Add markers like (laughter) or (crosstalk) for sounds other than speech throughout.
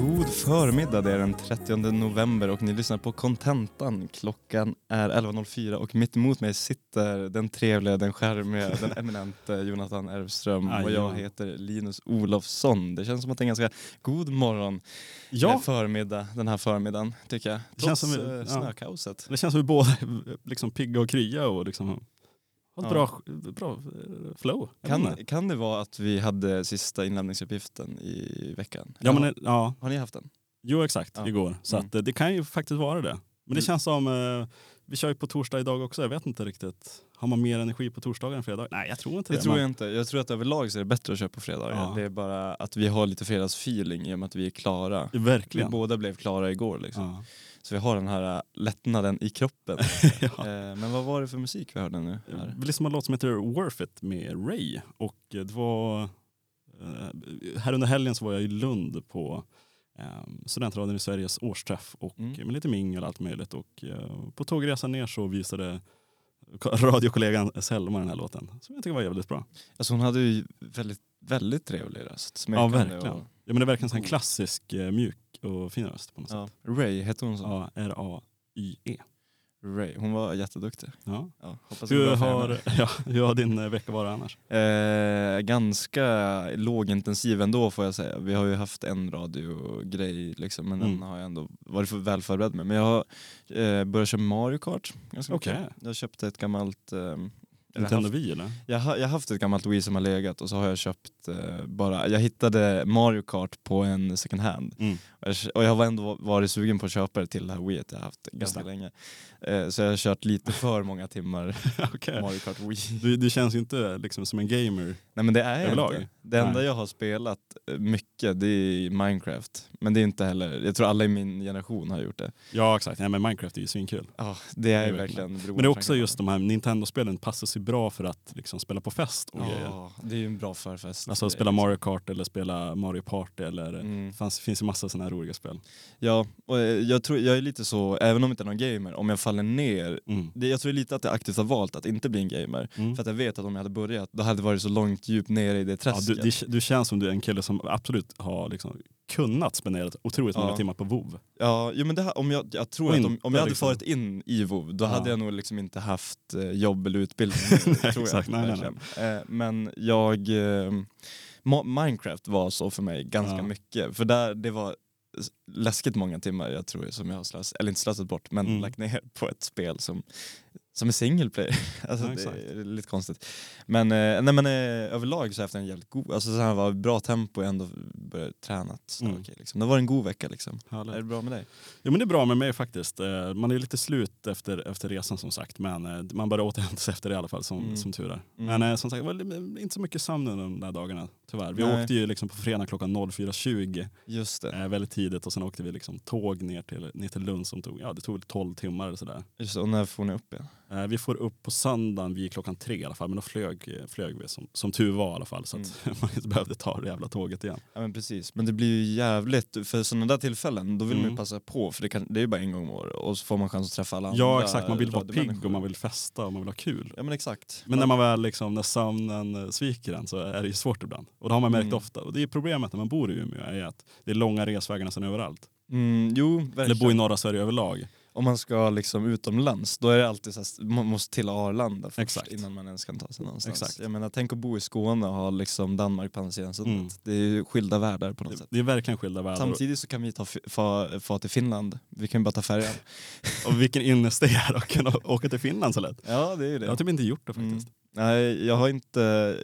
God förmiddag, det är den 30 november och ni lyssnar på Kontentan. Klockan är 11.04 och mitt emot mig sitter den trevliga, den skärmiga, den eminente Jonathan Erfström och jag heter Linus Olofsson. Det känns som att det är en ganska god morgon, Ja. eh, förmiddag den här förmiddagen tycker jag. Det känns Trots som- eh, ja. snökaoset. Det känns som vi båda är liksom pigga och krya och liksom Ja. bra, bra eh, flow. Kan, kan det vara att vi hade sista inlämningsuppgiften i veckan? Ja, men, ja, Har ni haft den? jo exakt, Ja. igår. Så Mm. att, eh, det kan ju faktiskt vara det. Men det Mm. känns som, eh, vi kör ju på torsdag idag också, jag vet inte riktigt. Har man mer energi på torsdagar än fredag? Nej jag tror inte Det det. tror men- jag inte. Jag tror att överlag så är det bättre att köra på fredagar. Ja. Det är bara att vi har lite fredagsfeeling i och med att vi är klara. Vi Verkligen. båda blev klara igår liksom. Ja. Så vi har den här äh, lättnaden i kroppen. (laughs) ja. Eh, Men vad var det för musik vi hörde nu? Här? Vi lyssnade på en låt som heter Worth It med Ray. Och eh, det var, eh, här under helgen så var jag i Lund på eh, Studentradion i Sveriges årsträff och Mm. med lite mingel och allt möjligt. Och på tågresan ner så visade ko- radiokollegan Selma den här låten. Som jag tycker var jävligt bra. Alltså hon hade ju väldigt, väldigt trevlig röst. Ja verkligen. Och, Ja, men det är verkligen en klassisk eh, mjuk och fin röst på något ja. sätt. Ray, hette hon så? Ja, R-A-Y-E. Ray. Hon var jätteduktig. Ja. Ja, hoppas det går Hur, bra för har, (laughs) ja, hur har din eh, vecka varit annars? Eh, ganska lågintensiv ändå får jag säga. Vi har ju haft en radiogrej liksom, men Mm. den har jag ändå varit för väl förberedd med. Men jag har eh, börjat köra Mario Kart ganska mycket. Jag köpte ett gammalt eh, eller Nintendo haft, Wii eller? jag, har, jag har haft ett gammalt Wii som har legat och så har jag köpt eh, bara, jag hittade Mario Kart på en second hand. Mm. Och jag, och jag har ändå varit sugen på att köpa det till det här Wii jag har haft ganska länge. Eh, så jag har kört lite för många timmar (laughs) Okej. Mario Kart Wii. Du, du känns ju inte liksom som en gamer. Nej men det är Överlag? inte. Det enda Nej. jag har spelat eh, mycket det är Minecraft. Men det är inte heller, jag tror alla i min generation har gjort det. Ja exakt, Nej, men Minecraft är ju svinkul. Ja, det är Det är verkligen Men det är också just de här Nintendo-spelen passar sig bra för att liksom spela på fest och grejer. Ja, det är ju en bra förfest. Alltså spela Mario Kart eller spela Mario Party eller Mm. fanns, finns ju massa sådana här roliga spel. Ja, och eh, jag tror jag är lite så, även om jag inte är någon gamer, om jag faller ner Mm. det, jag tror lite att jag aktivt har valt att inte bli en gamer. Mm. För att jag vet att om jag hade börjat, då hade det varit så långt djupt nere i det Ja, träsket. du, det, du känns som du är en kille som absolut har liksom kunnat spendera otroligt många Ja. timmar på WoW. Ja, jo, men det, här- om jag, jag tror Och att om, om jag hade liksom- farit in i WoW då Ja. hade jag nog liksom inte haft eh, jobb eller utbildning. (laughs) Nej, tror exakt. jag, Nej, nej. Eh, men jag... Eh, Minecraft var så för mig ganska Ja. mycket. För där, det var läskigt många timmar jag tror som jag har slösat, eller inte slösat bort, men Mm. lagt ner på ett spel som, som är single player. (laughs) Alltså, Ja, det är lite konstigt. Men, eh, nej, men eh, överlag så har jag haft en jävligt god, alltså så här var bra tempo, jag ändå börjat träna. Så, Mm. okej, liksom. Det var en god vecka liksom. Härligt. Är det bra med dig? Jo men det är bra med mig faktiskt. Eh, Man är lite slut efter, efter resan som sagt. Men eh, man börjar återhämta sig efter det i alla fall som, Mm. som tur är. Mm. Men eh, som sagt, det var li- inte så mycket sömn under de där dagarna tyvärr. Vi Nej. åkte ju liksom på fredag klockan 04.20 Just det. eh, väldigt tidigt och sen åkte vi liksom tåg ner till, ner till Lund som tog, ja, det tog väl 12 timmar eller sådär. Just det. Och när får ni upp igen? Eh, vi får upp på söndagen vid klockan tre i alla fall men då flög, eh, flög vi som, som tur var i alla fall så att Mm. (laughs) man inte behövde ta det jävla tåget igen. Ja men precis, men det blir ju jävligt, för sådana där tillfällen då vill man Mm. ju passa på för det, kan, det är ju bara en gång om året och så får man chans att träffa alla Ja exakt, man vill vara pigg och man vill festa och man vill ha kul. Ja men exakt. Men när man väl liksom, när sömnen eh, sviker en så är det ju svårt ibland. Och det har man märkt Mm. ofta. Och det är problemet när man bor i Umeå är att det är långa resvägar nästan överallt. Mm, jo, Eller verkligen. bo i norra Sverige överlag. Om man ska liksom utomlands, då är det alltid så här, man måste till Arlanda först Exakt. innan man ens kan ta sig någonstans. Exakt. Jag menar, tänk att bo i Skåne och ha liksom Danmark på andra sidan sundet. Mm. Det är ju skilda världar på något Det, sätt. det är verkligen skilda världar. Samtidigt så kan vi ta, fa, fa till Finland, vi kan ju bara ta färjan. (laughs) Och vilken ynnest det är att kunna åka till Finland så lätt. ja det är ju det. Jag har typ inte gjort det Mm. Nej, jag har inte,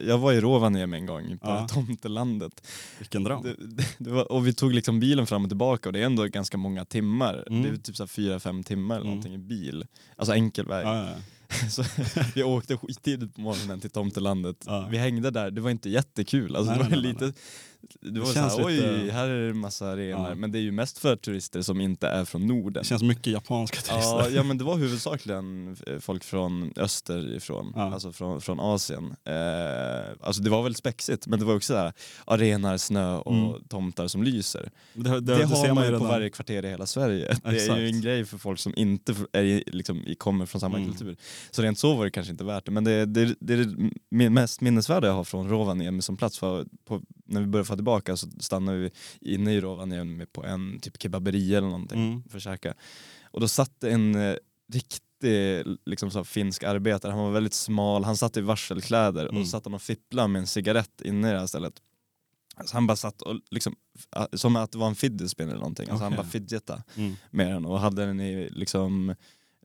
jag var i Rovaniemi en gång, på Ja. tomtelandet. Vilken dröm. Det, det, det var, och vi tog liksom bilen fram och tillbaka och det är ändå ganska många timmar. Mm. Det är typ så fyra, fem timmar eller Mm. någonting i bil. Alltså enkel väg. Ja, ja. (laughs) Så vi åkte skittidigt på morgonen till tomtelandet. Vi hängde där, det var inte jättekul. Alltså, Nej, det var nej, nej, lite, Det var Det så här, känns oj, lite- här är det massa renar. Ja. Men det är ju mest för turister som inte är från Norden. Det känns mycket japanska Ja, turister. ja men det var huvudsakligen eh, folk från österifrån, Ja. alltså från, från Asien. Eh, alltså det var väldigt spexigt men det var också där arenor, snö och Mm. tomtar som lyser. Det, det, Det, det har ser man ju på redan. varje kvarter i hela Sverige. (laughs) Det är Exakt. ju en grej för folk som inte är, liksom, kommer från samma Mm. kultur. Så rent så var det kanske inte värt det. Men det, det, det är det mest minnesvärda jag har från Rovaniemi som plats. För på, när vi började få tillbaka så stannade vi inne i Rovaniemi på en typ kebaberia eller någonting Mm. för att käka. Och då satt en eh, riktig liksom så, finsk arbetare, han var väldigt smal, han satt i varselkläder Mm. och satt han och fipplade med en cigarett inne i det här stället. Alltså han bara satt och liksom, som att det var en fidget spinner eller någonting, alltså han Okej. bara fidgeta Mm. med den och hade den i liksom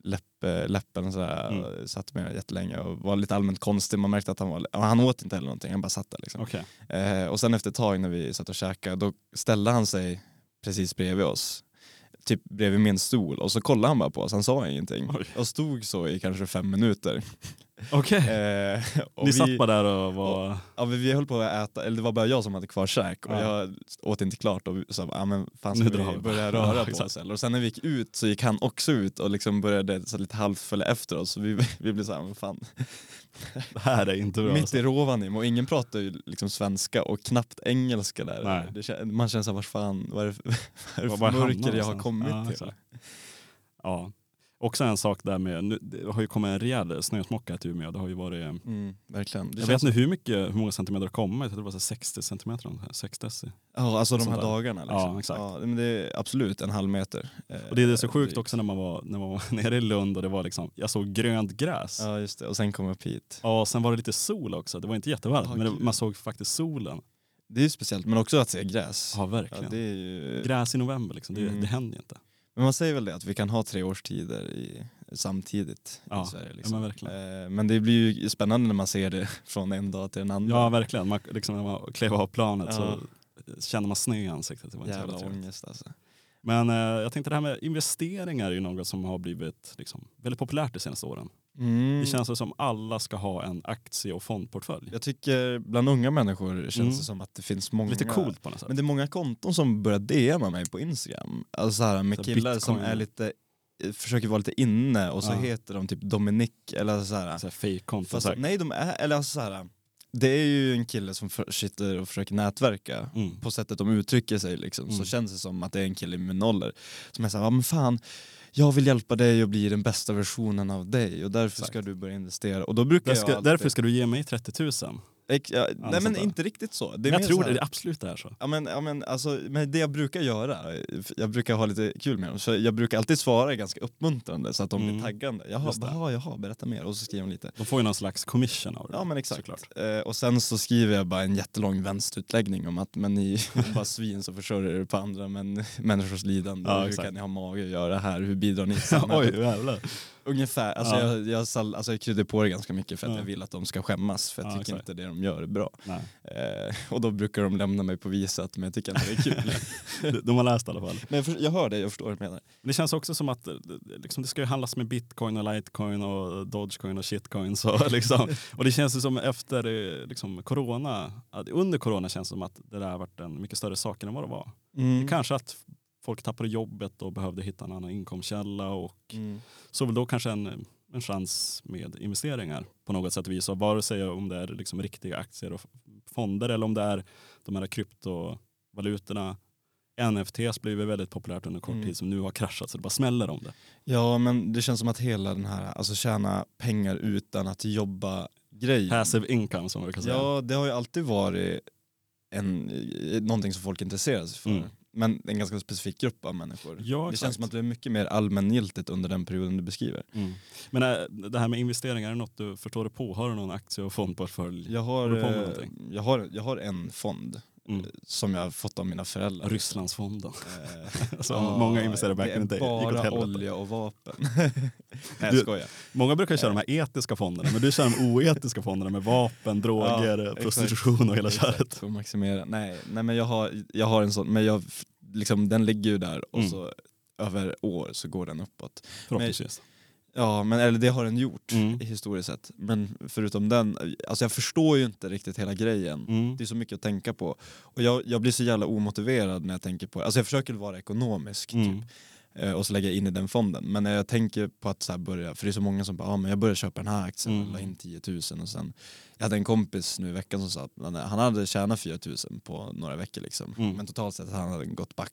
läpp, eh, läppen sådär, Mm. och satt med jättelänge och var lite allmänt konstig, man märkte att han var, han åt inte heller någonting, han bara satt där liksom. Okej. Eh, och sen efter ett tag när vi satt och käkade, då ställde han sig precis bredvid oss. Typ bredvid min stol och så kollade han bara på oss, han sa ingenting. Oj. Och stod så i kanske fem minuter. Okej. Eh, och Ni vi, satt bara där och var... ja, vi, vi höll på att äta, eller det var bara jag som hade kvar käk och Ja. jag åt inte klart och sa ja, men fan Nu ska drar vi börja (laughs) Ja, röra på exakt. oss eller? Och sen när vi gick ut så gick han också ut och liksom började så lite halvt följa efter oss. Så vi, (laughs) vi blev såhär, men fan. (laughs) Det här är inte bra. Mitt alltså. i Rovaniemi och ingen pratar ju liksom svenska och knappt engelska där. Det, man känner såhär, vars fan, vad är det för, (laughs) vad är det för mörker jag har kommit Ja, till? Ja. Också en sak där med, nu, det har ju kommit en rejäl snösmocka till Umeå. Det har ju varit, Mm, verkligen. Det jag vet inte hur mycket, hur många centimeter det har kommit. Det var så 60 centimeter, 6 deci. ja, alltså de här där. dagarna. Liksom. Ja, exakt. Ja, men det är absolut en halv meter. Eh, Och det är så sjukt också när man var, när man var (laughs) nere i Lund och det var liksom, jag såg grönt gräs. Ja. Ja just det, och sen kom jag upp hit. och sen var det lite sol också. Det var inte jättevarmt Ja, men det, man såg faktiskt solen. Det är ju speciellt, men också att se gräs. Ja Ja, verkligen. är ju... Gräs i november liksom, det, Mm. det händer ju inte. Men man säger väl det, att vi kan ha tre årstider i, samtidigt Ja, i Sverige. Liksom. men verkligen. Eh, men det blir ju spännande när man ser det (laughs) från en dag till en annan. Ja verkligen, man, liksom, när man klev av planet Ja. så känner man snö i ansiktet. Det var Jävla ångest alltså. Men eh, jag tänkte det här med investeringar är ju något som har blivit liksom, väldigt populärt de senaste åren. Mm. Det känns som alla ska ha en aktie och fondportfölj. Jag tycker bland unga människor känns Mm. det som att det finns många... Lite coolt på något sätt. Men det är många konton som börjar DMa mig på Instagram. Alltså så här, med Så killar som Bitcoin. är lite, försöker vara lite inne och så Ja. heter de typ Dominic eller så här. så här så här. nej de är, eller alltså så här. Det är ju en kille som för, sitter och försöker nätverka Mm. på sättet de uttrycker sig liksom, så Mm. känns det som att det är en kille min ålder som är såhär, ja men fan jag vill hjälpa dig att bli den bästa versionen av dig och därför Exakt. ska du börja investera. Och då brukar ska, alltid, Därför ska du ge mig 30 000. Ja, nej men inte riktigt så. Det jag tror så det, det absolut är så. Ja men, ja, men, alltså, men det jag brukar göra, jag brukar ha lite kul med dem, så jag brukar alltid svara ganska uppmuntrande så att de Mm. blir taggande. Jaha, det. jaha, jaha, berätta mer. Och så skriver de lite. De får ju någon slags commission av det. Ja men exakt. Eh, och sen så skriver jag bara en jättelång vänsterutläggning om att men ni (laughs) bara svin som försörjer er på andra men, (laughs) människors lidande. Ja, hur kan ni ha mage att göra det här? Hur bidrar ni till (laughs) samhället? Oj jävlar. Ungefär. Alltså, Ja. jag, jag, alltså, jag kryddar på det ganska mycket för att Ja. jag vill att de ska skämmas för jag Ja, tycker exakt. inte det de gör är bra. Eh, och då brukar de lämna mig på visat men jag tycker inte det är kul. (laughs) De- har läst i alla fall. men jag, för, jag hör det, jag förstår vad du menar. Men det känns också som att eh, liksom, det ska ju handlas med bitcoin och litecoin och dogecoin och shitcoin. Så, (laughs) liksom. Och det känns ju som efter eh, liksom, corona, under corona känns det som att det där har varit en mycket större sak än vad det var. Mm. Kanske att folk tappade jobbet och behövde hitta en annan inkomstkälla och Mm. så väl då kanske en, en chans med investeringar på något sätt och vis. Vare sig om det är liksom riktiga aktier och fonder eller om det är de här kryptovalutorna. NFTs blev väldigt populärt under kort Mm. tid som nu har kraschat så det bara smäller om det. Ja men det känns som att hela den här, alltså tjäna pengar utan att jobba grejen. Passive income som man brukar säga. Ja det har ju alltid varit en, eh, någonting som folk intresserar sig för. Mm. Men en ganska specifik grupp av människor. Ja, det känns som att det är mycket mer allmängiltigt under den perioden du beskriver. Mm. Men äh, det här med investeringar, är det något du förstår dig på? Har du någon aktie och fondportfölj? Jag har, med eh, jag har, jag har en fond Mm. eh, som jag har fått av mina föräldrar. Rysslandsfonden. Eh, (laughs) Som (laughs) ja, många investerare back in the day. bara olja och vapen. (laughs) Nej jag Du- skojar. Många brukar köra de här etiska fonderna, men du kör de oetiska fonderna med vapen, droger, Ja, exakt. prostitution och hela köret. för att maximera. Nej, nej men jag har, jag har en sån, men jag, liksom, den ligger ju där och Mm. så över år så går den uppåt. Förhoppningsvis. Ja, men eller det har den gjort Mm. historiskt sett. Men förutom den, alltså jag förstår ju inte riktigt hela grejen. Mm. Det är så mycket att tänka på. Och jag, jag blir så jävla omotiverad när jag tänker på Alltså jag försöker vara ekonomisk Mm. typ, eh, och så lägga in i den fonden. Men när jag tänker på att så här börja, för det är så många som bara, ah, men jag börjar köpa den här aktien Mm. la in 10 000 och sen Jag hade en kompis nu i veckan som sa att han, han hade tjänat 4 000 på några veckor liksom. Mm. Men totalt sett han hade gått back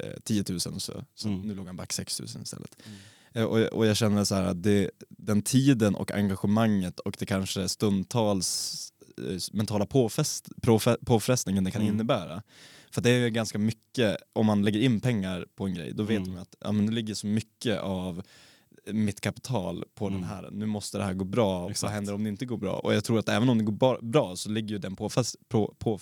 eh, 10 000 och så, så Mm. nu låg han back 6 000 istället. Mm. Eh, Och, jag- och jag känner så här att det, den tiden och engagemanget och det kanske stundtals eh, mentala påfest, påfä, påfrestningen det kan Mm. innebära. För det är ju ganska mycket, om man lägger in pengar på en grej, då vet Mm. man att ja, men det ligger så mycket av mitt kapital på Mm. den här, nu måste det här gå bra, och vad Exakt. händer om det inte går bra? Och jag tror att även om det går bra så ligger ju den påfest, på, på,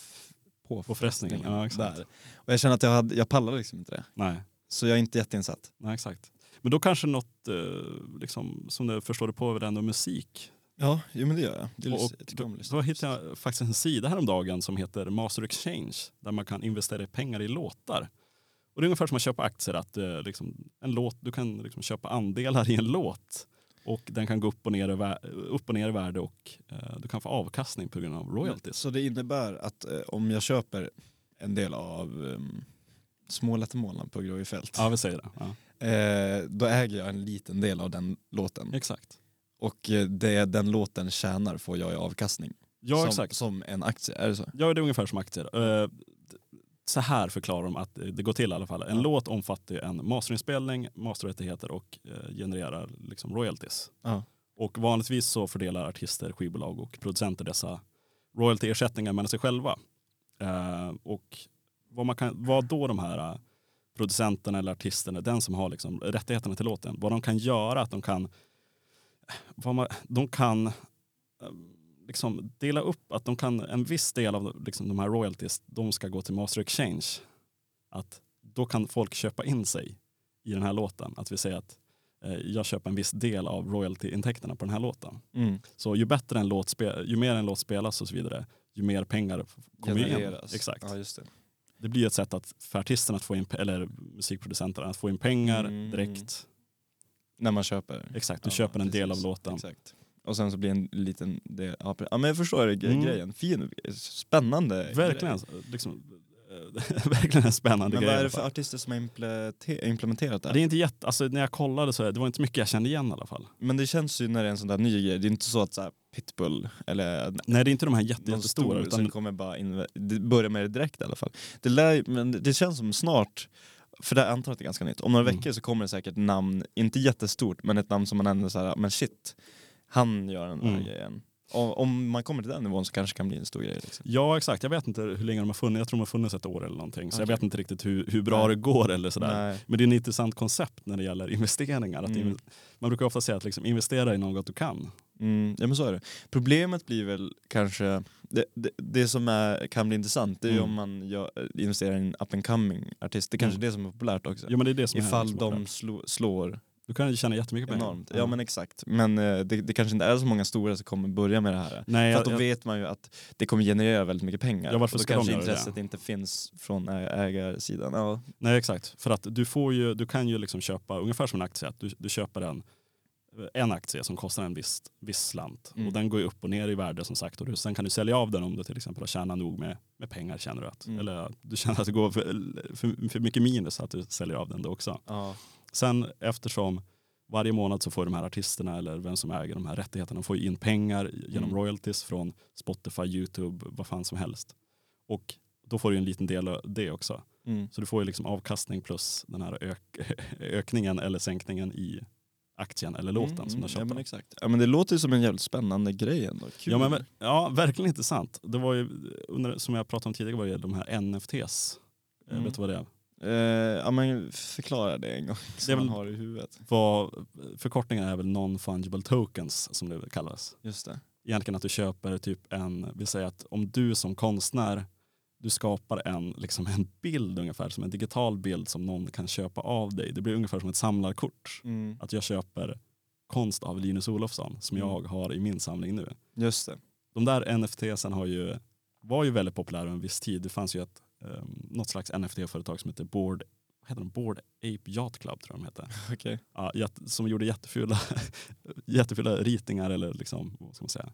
på, Påfrestningen, ja, exakt. där. Och jag känner att jag, hade, jag pallar liksom inte det. Nej. Så jag är inte jätteinsatt. Nej, exakt. Men då kanske något, eh, liksom, som du förstår det på, ändå musik. Ja, jo, men det gör jag. Det är Och, lys- jag då, då hittade jag faktiskt en sida häromdagen som heter Master Exchange där man kan investera pengar i låtar. Och det är ungefär som att köpa aktier, att eh, liksom, en låt, du kan liksom köpa andelar i en låt och den kan gå upp och ner i, vär- upp och ner i värde och eh, du kan få avkastning på grund av royalties. Så det innebär att eh, om jag köper en del av um, Smålättemålan på Gråjefält, Ja, vi säger det. Ja. Eh, då äger jag en liten del av den låten. Exakt. Och eh, det den låten tjänar får jag i avkastning. Ja, som, exakt. som en aktie, är det så? Ja, det är ungefär som aktier. Eh, Så här förklarar de att det går till i alla fall. En Ja. låt omfattar en masterinspelning, masterrättigheter och eh, genererar liksom royalties. Ja. Och vanligtvis så fördelar artister, skivbolag och producenter dessa royaltyersättningar mellan sig själva. Eh, och vad, man kan, vad då de här producenterna eller artisterna, den som har liksom rättigheterna till låten, vad de kan göra, att de kan, vad man, de kan eh, liksom dela upp att de kan, en viss del av liksom de här royalties, de ska gå till Master Exchange. Att då kan folk köpa in sig i den här låten. Att vi säger att eh, jag köper en viss del av royaltyintäkterna på den här låten. Mm. Så ju bättre en låt ju mer en låt spelas och så vidare, ju mer pengar kommer in. Exakt. Ja, det. Blir ett sätt att, för artisterna att få in, eller musikproducenterna att få in pengar Mm. direkt. När man köper. Exakt, du Ja, köper en del av precis. låten. Exakt. Och sen så blir en liten del, ja, men jag förstår Mm. grejen. Fin, spännande Verkligen, grej. liksom, (laughs) verkligen en spännande Men grej. vad i är det för artister som har implementerat det här? Det är inte jätte, alltså, när jag kollade så det var inte mycket jag kände igen i alla fall. Men det känns ju när det är en sån där ny grej, det är inte så att så här, Pitbull eller Nej det är inte de här jätte, jättestora stor som utan kommer bara in, det börjar med det direkt i alla fall. Det, lär, men det känns som snart, för det antar att det är ganska nytt, om några Mm. veckor så kommer det säkert namn, inte jättestort, men ett namn som man ändå såhär, men shit, han gör den där Mm. grejen. Om man kommer till den nivån så kanske det kan bli en stor grej. Liksom. Ja exakt, jag vet inte hur länge de har funnits, jag tror de har funnits ett år eller någonting. Så jag Okej. vet inte riktigt hur, hur bra Nej. det går eller sådär. Nej. Men det är ett intressant koncept när det gäller investeringar. Att Mm. Man brukar ofta säga att liksom investera i något du kan. Mm, ja men så är det. Problemet blir väl kanske, det, det, det som är, kan bli intressant det är Mm. om man gör, investerar i en up and coming artist, det är kanske Mm. är det som är populärt också. Ja men det är det som Ifall liksom de populärt. slå, slår Du kan ju tjäna jättemycket pengar. enormt. Ja men exakt. Men eh, det, det kanske inte är så många stora som kommer börja med det här. Nej, För jag, då jag, vet man ju att det kommer generera väldigt mycket pengar. Ja, varför och då ska de kanske det? intresset inte finns från ägarsidan. Ja. nej exakt, för att du, får ju, du kan ju liksom köpa, ungefär som en aktie, att du, du köper en, en aktie som kostar en viss, viss slant. Mm. Och den går ju upp och ner i värde som sagt. Och du, sen kan du sälja av den om du till exempel har tjänat nog med, med pengar känner du att. Mm. Eller du känner att det går för, för, för mycket minus att du säljer av den då också. Ja. Sen eftersom varje månad så får de här artisterna eller vem som äger de här rättigheterna får in pengar genom Mm. royalties från Spotify, YouTube, vad fan som helst. Och då får du en liten del av det också. Mm. Så du får ju liksom avkastning plus den här ök (laughs) ökningen eller sänkningen i aktien eller låten som du har Mm, ja, köpt. men av. exakt. Ja men det låter ju som en jävligt spännande grej ändå. Kul. Ja, men, ja, verkligen intressant. Det var ju, under, som jag pratade om tidigare, var det de här NFTs. Eh, Mm. Vet du vad det är? Eh, ja men förklara det en gång, Det så är man har i huvudet. Vad, förkortningen är väl non-fungible tokens som det kallas. Just det. egentligen att du köper typ en, vi säger att om du som konstnär, du skapar en, liksom en bild ungefär, som en digital bild som någon kan köpa av dig. Det blir ungefär som ett samlarkort. Mm. Att jag köper konst av Linus Olofsson som Mm. jag har i min samling nu. Just det. De där NFTsen har ju, var ju väldigt populära en viss tid. Det fanns ju ett, um, något slags NFT-företag som heter Board vad heter de? Board Ape Yacht Club tror jag de heter. (laughs) Okej. Ja, som gjorde jättefula, (laughs) jättefula ritningar eller liksom, vad ska man säga,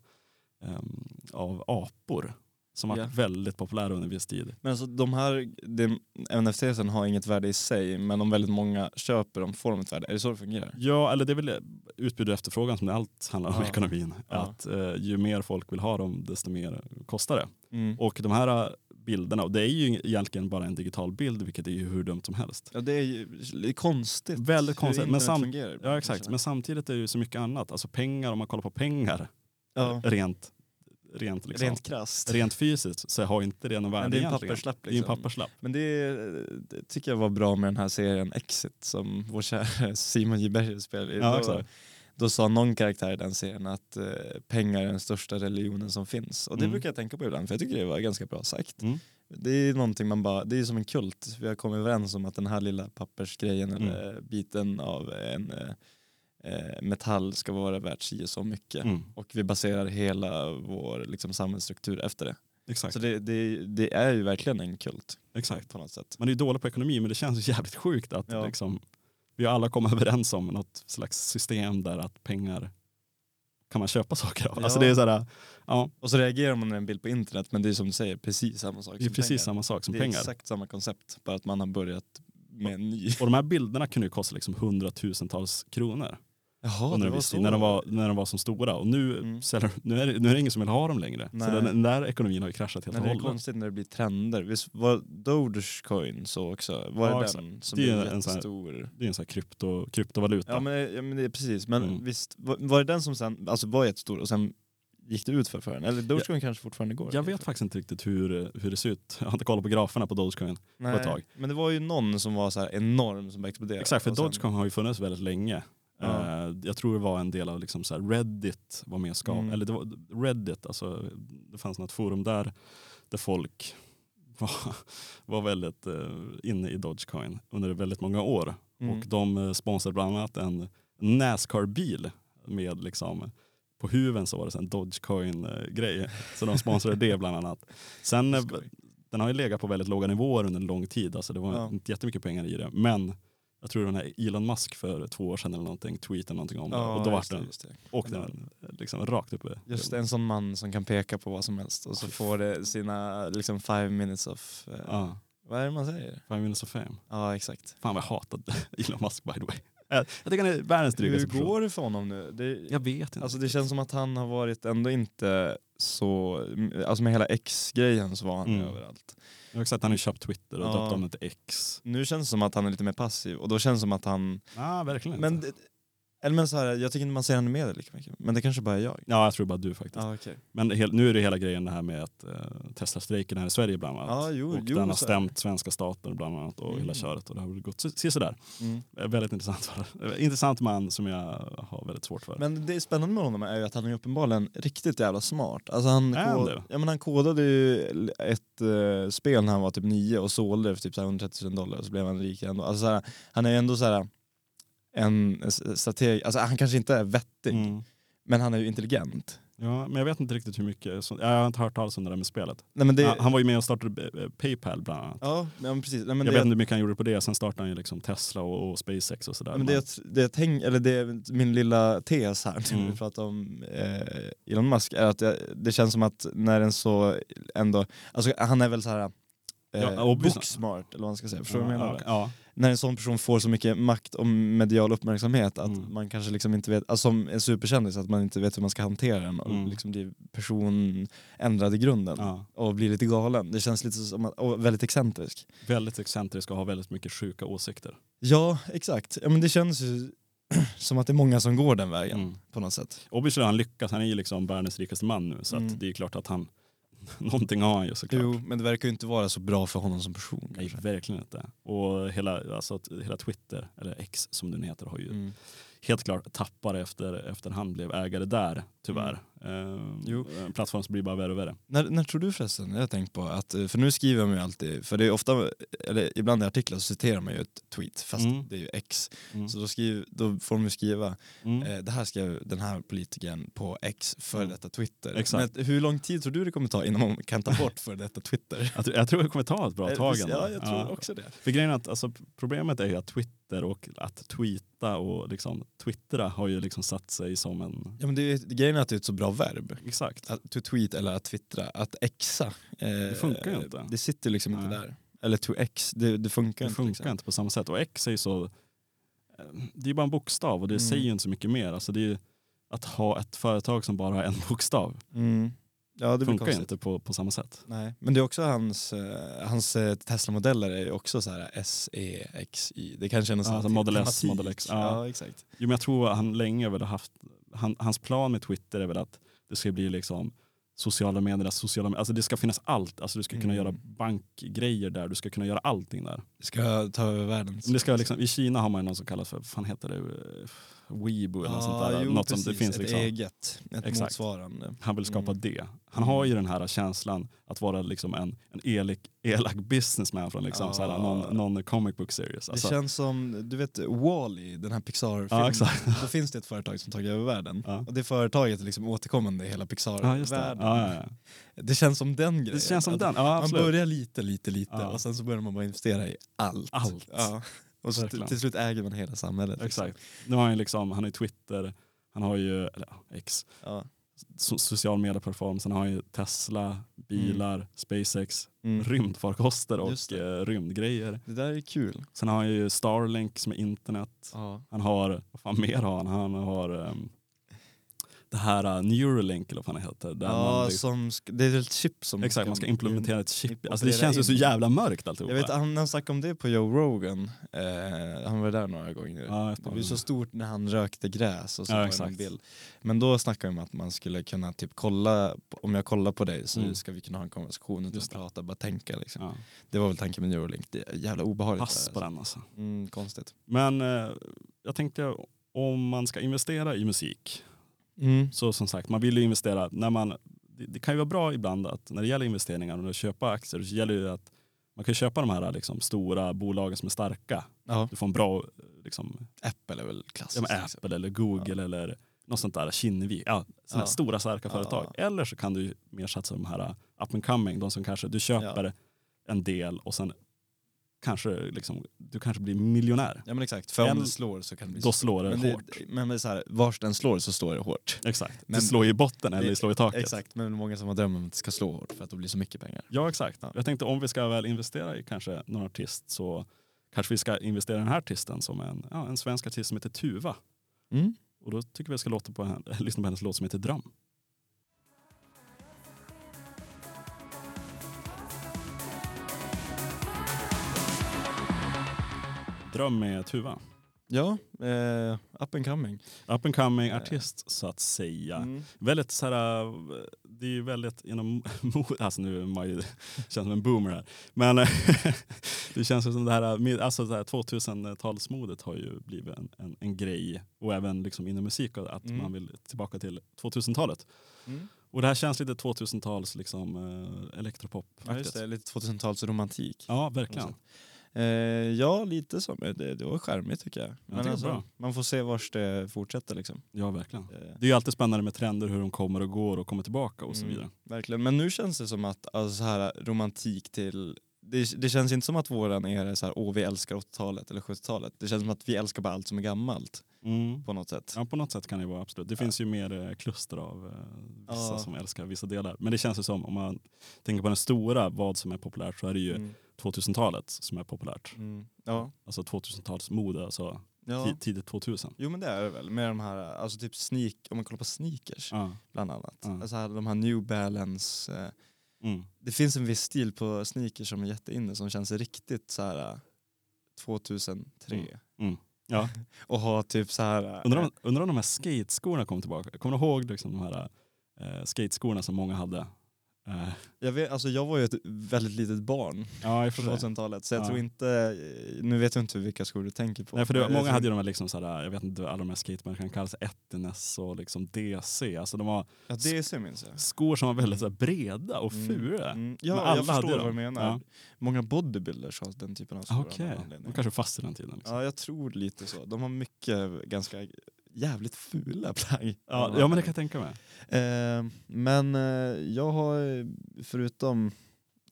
ehm, av apor. Som var Ja. väldigt populära under en viss tid. Men alltså de här, det, NFTsen har inget värde i sig men om väldigt många köper dem får de ett värde. Är det så det fungerar? Ja, eller det är väl utbud och efterfrågan som det allt handlar om Ja. ekonomin. Ja. Att eh, ju mer folk vill ha dem, desto mer kostar det. Mm. Och de här bilderna, och det är ju egentligen bara en digital bild, vilket är ju hur dumt som helst. Ja det är ju det är konstigt. Väldigt konstigt, men sam- fungerar. Ja exakt, men samtidigt är det ju så mycket annat. Alltså pengar, om man kollar på pengar, ja. rent, rent, liksom, Rent krasst. rent fysiskt så har inte det någon värde Men det är en egentligen. papperslapp Det är en liksom. papperslapp. Men det, det tycker jag var bra med den här serien Exit som vår kära Simon J Berg spelar i. Ja, då, sa någon karaktär i den serien att eh, pengar är den största religionen som finns. Och det Mm. brukar jag tänka på ibland för jag tycker det var ganska bra sagt. Mm. Det är någonting man bara, det är som en kult. Vi har kommit överens om att den här lilla pappersgrejen Mm. eller biten av en eh, eh, metall ska vara värt si och så mycket. Mm. Och vi baserar hela vår liksom, samhällsstruktur efter det. Exakt. Så det, det, det är ju verkligen en kult exakt. på något sätt. Man är ju dålig på ekonomi men det känns (laughs) jävligt sjukt att Ja. liksom, vi alla kommer (laughs) överens om något slags system där att pengar kan man köpa (laughs) saker av. Alltså Ja. det är såhär, ja, Och så reagerar man när en bild på internet men det är som du säger precis samma sak det är precis pengar. samma sak som det är pengar. exakt samma koncept bara att man har börjat med en ny. Och de här bilderna kunde ju kosta liksom hundratusentals kronor Jaha, under en viss tid när de, var, när de var som stora. Och nu, Mm. säljer, nu, är det, nu är det ingen som vill ha dem längre. Nej. Så den, den där ekonomin har ju kraschat helt och det är hållet. konstigt när det blir trender. Visst var Dogecoin så också? Var Ja, det exakt. den som Det är blev en sån här- jättestor? Det är en sån här krypto, kryptovaluta. Ja men, ja men det är precis, men Mm. visst var, var det den som sen alltså var jättestor och sen gick det ut för för den? Eller Dogecoin kanske fortfarande går? jag vet faktiskt inte riktigt hur, hur det ser ut. Jag har inte kollat på graferna på Dogecoin. Nej, ett tag. Men det var ju någon som var så enorm som bara exploderade. Exakt, för sen- Dogecoin har ju funnits väldigt länge. Ja. Eh, jag tror det var en del av liksom så Reddit var med skapade, Mm. eller det var Reddit, alltså det fanns något forum där där folk (laughs) var, var väldigt eh, inne i Dogecoin under väldigt många år. Mm. Och de eh, sponsrade bland annat en Nascar-bil med liksom på huven så var det en Dogecoin-grej. Så de sponsrade det bland annat. Sen, Skoj. den har ju legat på väldigt låga nivåer under en lång tid. Alltså det var Ja. inte jättemycket pengar i det. Men jag tror den här Elon Musk för två år sedan eller någonting tweetade någonting om det. Ja, Och då var just det, den, åkte den liksom rakt upp. i- Just det, en sån man som kan peka på vad som helst och så får det sina liksom five minutes of... eh, Ja, Vad är det man säger? five minutes of fame. Ja exakt. Fan vad jag hatade (laughs) Elon Musk by the way. Jag tycker han är världens Hur drygaste person. går det för honom nu? Det, Jag vet inte. alltså det känns som att han har varit ändå inte så... Alltså med hela X-grejen så var han Mm. överallt. Jag har också sett att han har köpt Twitter och Ja. döpt om det till X. Nu känns det som att han är lite mer passiv och då känns det som att han... Ja, verkligen Men, inte. Det- eller men så här, jag tycker inte man ser honom i media lika mycket. Men det kanske bara är jag. Ja, jag tror bara du faktiskt. Ja, okej. Men hel, nu är det hela grejen det här med att uh, Tesla-strejken här i Sverige bland annat. Ja, jo, och jo, den har det. stämt svenska staten bland annat och Mm. hela köret. Och det har gått så- sådär. Mm. Eh, Väldigt intressant. intressant man som jag har väldigt svårt för. Men det är spännande med honom är ju att han är uppenbarligen riktigt jävla smart. Alltså han, kod, det? ja, men han kodade ju ett eh, spel när han var typ nio och sålde det för typ så här 130 000 dollar och så blev han rik ändå. Alltså, så här, han är ju ändå så här, en strateg, alltså han kanske inte är vettig Mm. men han är ju intelligent. Ja, men jag vet inte riktigt hur mycket. Så, jag har inte hört alls om det där med spelet. Nej, men det, han, han var ju med och startade eh, Paypal bland annat. ja, men precis. Nej, men jag vet inte hur mycket han gjorde på det. Sen startade han ju liksom Tesla och, och SpaceX och sådär. men det, jag det, jag tänk, eller det min lilla tes här när Mm. vi pratar om eh, Elon Musk är att jag, det känns som att när en så ändå, alltså han är väl så här eh, Ja, booksmart eller vad man ska säga, förstår du vad jag menar? ja, ja. När en sån person får så mycket makt och medial uppmärksamhet att Mm. man kanske liksom inte vet, alltså som en superkändis, att man inte vet hur man ska hantera den och Mm. liksom blir person ändrad i grunden ja. och blir lite galen. Det känns lite som att, och väldigt excentrisk. Väldigt excentrisk och har väldigt mycket sjuka åsikter. Ja, exakt. Ja, men det känns ju (clears throat) som att det är många som går den vägen Mm. på något sätt. Obviously han lyckats, han är ju liksom världens rikaste man nu så Mm. att det är klart att han, (laughs) någonting har han ju såklart. Jo, men det verkar ju inte vara så bra för honom som person. Nej, kanske. verkligen inte. Och hela, alltså, hela Twitter, eller X som den heter, har ju Mm. helt klart tappar efter, efterhand blev ägare där, tyvärr. Eh, Jo. En plattform som blir bara värre och värre. När, när tror du förresten, jag har tänkt på att, eh, för nu skriver man ju alltid, för det är ofta, eller ibland i artiklar så citerar man ju ett tweet fast Mm. det är ju X. Mm. Så då, skriv, då får de ju skriva, Mm. eh, det här skrev den här politikern på X för Mm. detta Twitter. Exakt. Men hur lång tid tror du det kommer ta innan man kan ta bort för detta Twitter? Jag, tror- jag tror det kommer ta ett bra Eh, tag. Ja, jag tror också det. För grejen är att alltså, problemet är ju att Twitter och att tweeta och liksom twittra har ju liksom satt sig som en... Ja, men det är, grejen är att det är ett så bra verb. Exakt. Att to tweet eller att twittra. Att exa. Eh, Det funkar ju inte. Det sitter liksom inte Nej. där. Eller to x, det, det funkar Det inte. funkar liksom. inte på samma sätt. Och X är ju så... eh, Det är bara en bokstav och det Mm. säger ju inte så mycket mer. Alltså det är ju att ha ett företag som bara har en (laughs) bokstav. Mm. Ja, det Det funkar ju inte på, på samma sätt. Nej, men det är också hans, eh, hans eh, Tesla-modeller är också så här S, E, X, Y. Det kanske är någon Ja, sån alltså Model S. Model X, Ja. ja. exakt. Jo, men jag tror han länge väl har haft... Han, hans plan med Twitter är väl att det ska bli liksom sociala medier, sociala medier. Alltså det ska finnas allt. Alltså du ska kunna Mm. göra bankgrejer där. Du ska kunna göra allting där. Ska ta över världen. Det ska liksom, I Kina har man ju något som kallas för, vad fan heter det? Weibo eller något sånt där. jo, något som precis. det finns ett liksom. eget, ett Exakt. motsvarande. Han vill skapa Mm. det. Han har ju den här känslan att vara liksom en, en elak, elak businessman från liksom Ja. så här, någon, någon comic book series. Alltså, Det känns som, du vet Wall-E, den här Pixar-filmen. Exakt. Då finns det ett företag som tagit över världen. Ja. Och det företaget är liksom återkommande i hela just det. Pixar-världen. Ja. Det känns som den grejen. Det känns som den. Ja, Man börjar lite, lite, lite och sen så börjar man bara investera i allt. Allt. Och så till, Verkligen. till slut äger man hela samhället. liksom. Exakt. Nu har han liksom, han ju Twitter, han har ju, eller X, Ja. so social media-plattform, sen har han ju Tesla, bilar, SpaceX, Mm. rymdfarkoster och eh, rymdgrejer. Det där är kul. Sen har han ju Starlink som är internet. Ja. Han har, vad fan mer har han? Han har ehm, det här uh, Neuralink eller vad fan det heter. Där Ja, man, liksom- som, det är ett chip som exakt, man ska implementera ett chip. Alltså det känns ju så jävla mörkt alltihopa. Jag vet han, han snackade om det på Joe Rogan, eh, han var där några gånger. ja, Det blev så stort när han rökte gräs och så Ja, exakt. bild. Men då snackade vi om att man skulle kunna typ kolla, om jag kollar på dig så Mm. ska vi kunna ha en konversation utan att prata, bara tänka liksom. ja. Det var väl tanken med Neuralink, det är jävla obehagligt. Pass på den alltså. Mm, konstigt. Men eh, jag tänkte om man ska investera i musik Mm. Så som sagt, man vill ju investera. När man, det, det kan ju vara bra ibland att när det gäller investeringar och att köpa aktier så gäller det att man kan köpa de här liksom, stora bolagen som är starka. Ja, Du får en bra liksom, Apple är väl ja, klassiskt. men liksom. Apple eller Google eller något sånt där, Kinnevik. Ja, sådana Ja. stora starka Ja. företag. Eller så kan du mer satsa på de här up and coming, de som kanske du köper en del och sen kanske liksom, du kanske blir miljonär. Ja men exakt, för om En- det slår så kan det bli Då slår det Men, det, hårt. men det är så här, vars den slår så slår det hårt. Exakt. Men- det slår i botten eller det- det slår i taket. Exakt, men många som har drömmen om att det ska slå hårt för att det blir så mycket pengar. Ja exakt. Ja. Jag tänkte om vi ska väl investera i kanske någon artist så kanske vi ska investera i den här artisten som en, ja, en svensk artist som heter Tuva. Mm. Och då tycker vi jag ska låta på henne, lyssna på hennes låt som heter Dröm. Dröm med Tuva. Ja, eh, up and coming. Up and coming artist så att säga. Mm. Väldigt så här, det är ju väldigt inom (laughs) alltså nu man ju, känns som en boomer här. Men (laughs) det känns som det här, alltså det här 2000-talsmodet har ju blivit en, en, en grej. Och även liksom inom musik att Mm. man vill tillbaka till 2000-talet. Mm. Och det här känns lite 2000-tals liksom äh, elektropop. Ja, just det, lite 2000-tals romantik. Ja, verkligen. Eh, ja, lite som det, det var charmigt tycker jag. Men är alltså, man får se vars det fortsätter liksom. Ja, verkligen. Eh, Det är ju alltid spännande med trender, hur de kommer och går och kommer tillbaka och så mm, vidare. Verkligen, men nu känns det som att alltså, så här, romantik till det, det känns inte som att våran är så här, åh vi älskar 80-talet eller 70-talet. Det känns som att vi älskar bara allt som är gammalt Mm. på något sätt. Ja, på något sätt kan det vara absolut. Det Ja. finns ju mer eh, kluster av eh, vissa Ja. som älskar vissa delar. Men det känns ju som, om man tänker på den stora, vad som är populärt, så är det ju Mm. 2000-talet som är populärt. Mm. Ja. Alltså 2000-talsmode, alltså ja. ti- tidigt 2000. Jo men det är det väl, med de här, alltså typ sneak, om man kollar på sneakers Ja. bland annat. Ja. Alltså här, de här New Balance, eh, Mm. det finns en viss stil på sneakers som är jätteinne som känns riktigt så här eh, 2003. Mm. Ja. (laughs) Och ha typ så här. eh, Undrar, om, undrar om de här skateskorna kom tillbaka. Kommer du ihåg liksom de här eh, skateskorna som många hade? Jag, vet, alltså jag var ju ett väldigt litet barn ja, på för sig. 2000-talet så jag Ja. tror inte, nu vet jag inte vilka skor du tänker på. Nej, för det, många tror- hade ju de här, liksom såhär, jag vet inte alla de här skatemärkena kallas Etines och liksom DC. Alltså de var Ja, DC minns jag. skor som var väldigt såhär, breda och Mm, fula. mm. Ja, alla jag förstår hade vad du menar. Ja. Många bodybuilders har den typen av skor. Okej, någon de kanske fast i den tiden. Liksom. Ja, jag tror lite så. De har mycket ganska jävligt fula plagg. Ja, ja, men det kan jag tänka mig. Eh, men eh, jag har förutom,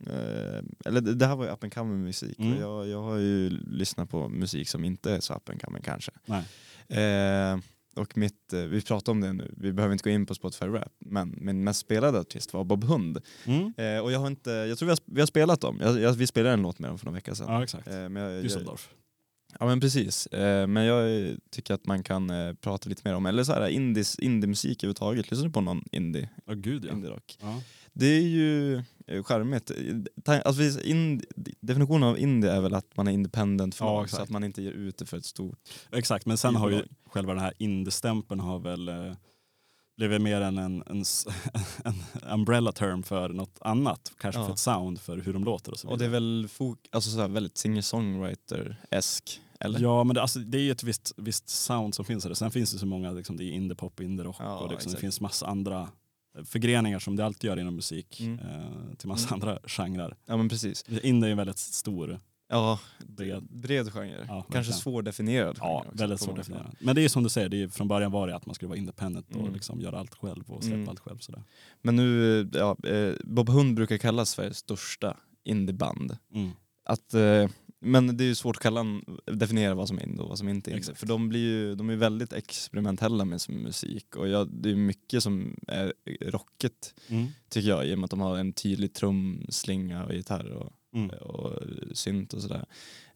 eh, eller det här var ju up and coming musik Mm. jag, jag har ju lyssnat på musik som inte är så up and coming kanske. Nej. Eh, och mitt, eh, vi pratar om det nu, vi behöver inte gå in på Spotify Rap, men min mest spelade artist var Bob Hund. Mm. Eh, och jag har inte, jag tror vi har, vi har spelat dem, jag, jag, vi spelade en låt med dem för några veckor sedan. Ja, exakt. Eh, men jag, jag, Düsseldorf. Ja men precis, eh, men jag tycker att man kan eh, prata lite mer om, eller så här indies, indie-musik överhuvudtaget, lyssnar du på någon indie, Ja, gud ja. indie-rock? ja. Det är ju eh, charmigt. Alltså, in, definitionen av indie är väl att man är independent Ja, förlag, exakt. så att man inte ger ut det för ett stort... Exakt, men sen har ju själva den här indie-stämpeln har väl blivit mer än en, en, (laughs) en umbrella term för något annat. Kanske Ja. för ett sound för hur de låter och så Och det är vidare. väl fok, alltså så här väldigt singer-songwriter-esk, eller? Ja men det, alltså, det är ju ett visst, visst sound som finns i det. Sen finns det så många, liksom, det är indie-pop, indie-rock Ja, och liksom, det finns massa andra förgreningar som det alltid gör inom musik Mm. eh, till massa Mm. andra genrer. Ja men precis. Indie är en väldigt stor, Ja, bred, bred genre. Ja, Kanske verkligen. svårdefinierad ja, också, väldigt definiera. Men det är som du säger, det är, från början var det att man skulle vara independent och Mm. liksom göra allt själv och släppa Mm. allt själv. Sådär. Men nu, ja, eh, Bob Hund brukar kallas Sveriges största indieband. Mm. Att, eh, men det är ju svårt att kalla, definiera vad som är indie och vad som inte är indie. Exakt. För de, blir ju, de är väldigt experimentella med sin musik och jag, det är mycket som är rockigt Mm. tycker jag i och med att de har en tydlig trumslinga och gitarr och, Mm. och synt och sådär.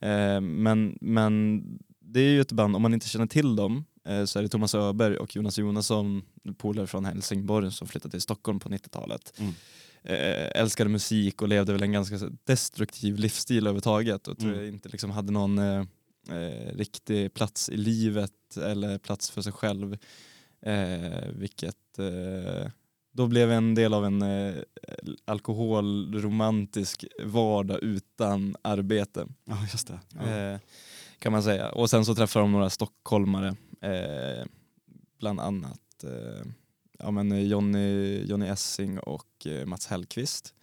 Eh, men, men det är ju ett band, om man inte känner till dem eh, så är det Thomas Öberg och Jonas Jonasson, polare från Helsingborg som flyttade till Stockholm på 90-talet. Mm. Eh, älskade musik och levde väl en ganska destruktiv livsstil överhuvudtaget och tror Mm. jag inte liksom hade någon eh, eh, riktig plats i livet eller plats för sig själv. Eh, vilket eh, då blev en del av en eh, alkoholromantisk vardag utan arbete. Ja, just det. Ja. Eh, kan man säga. Och sen så träffade de några stockholmare, bland annat ja, men Johnny, Johnny Essing och eh, Mats Hellqvist,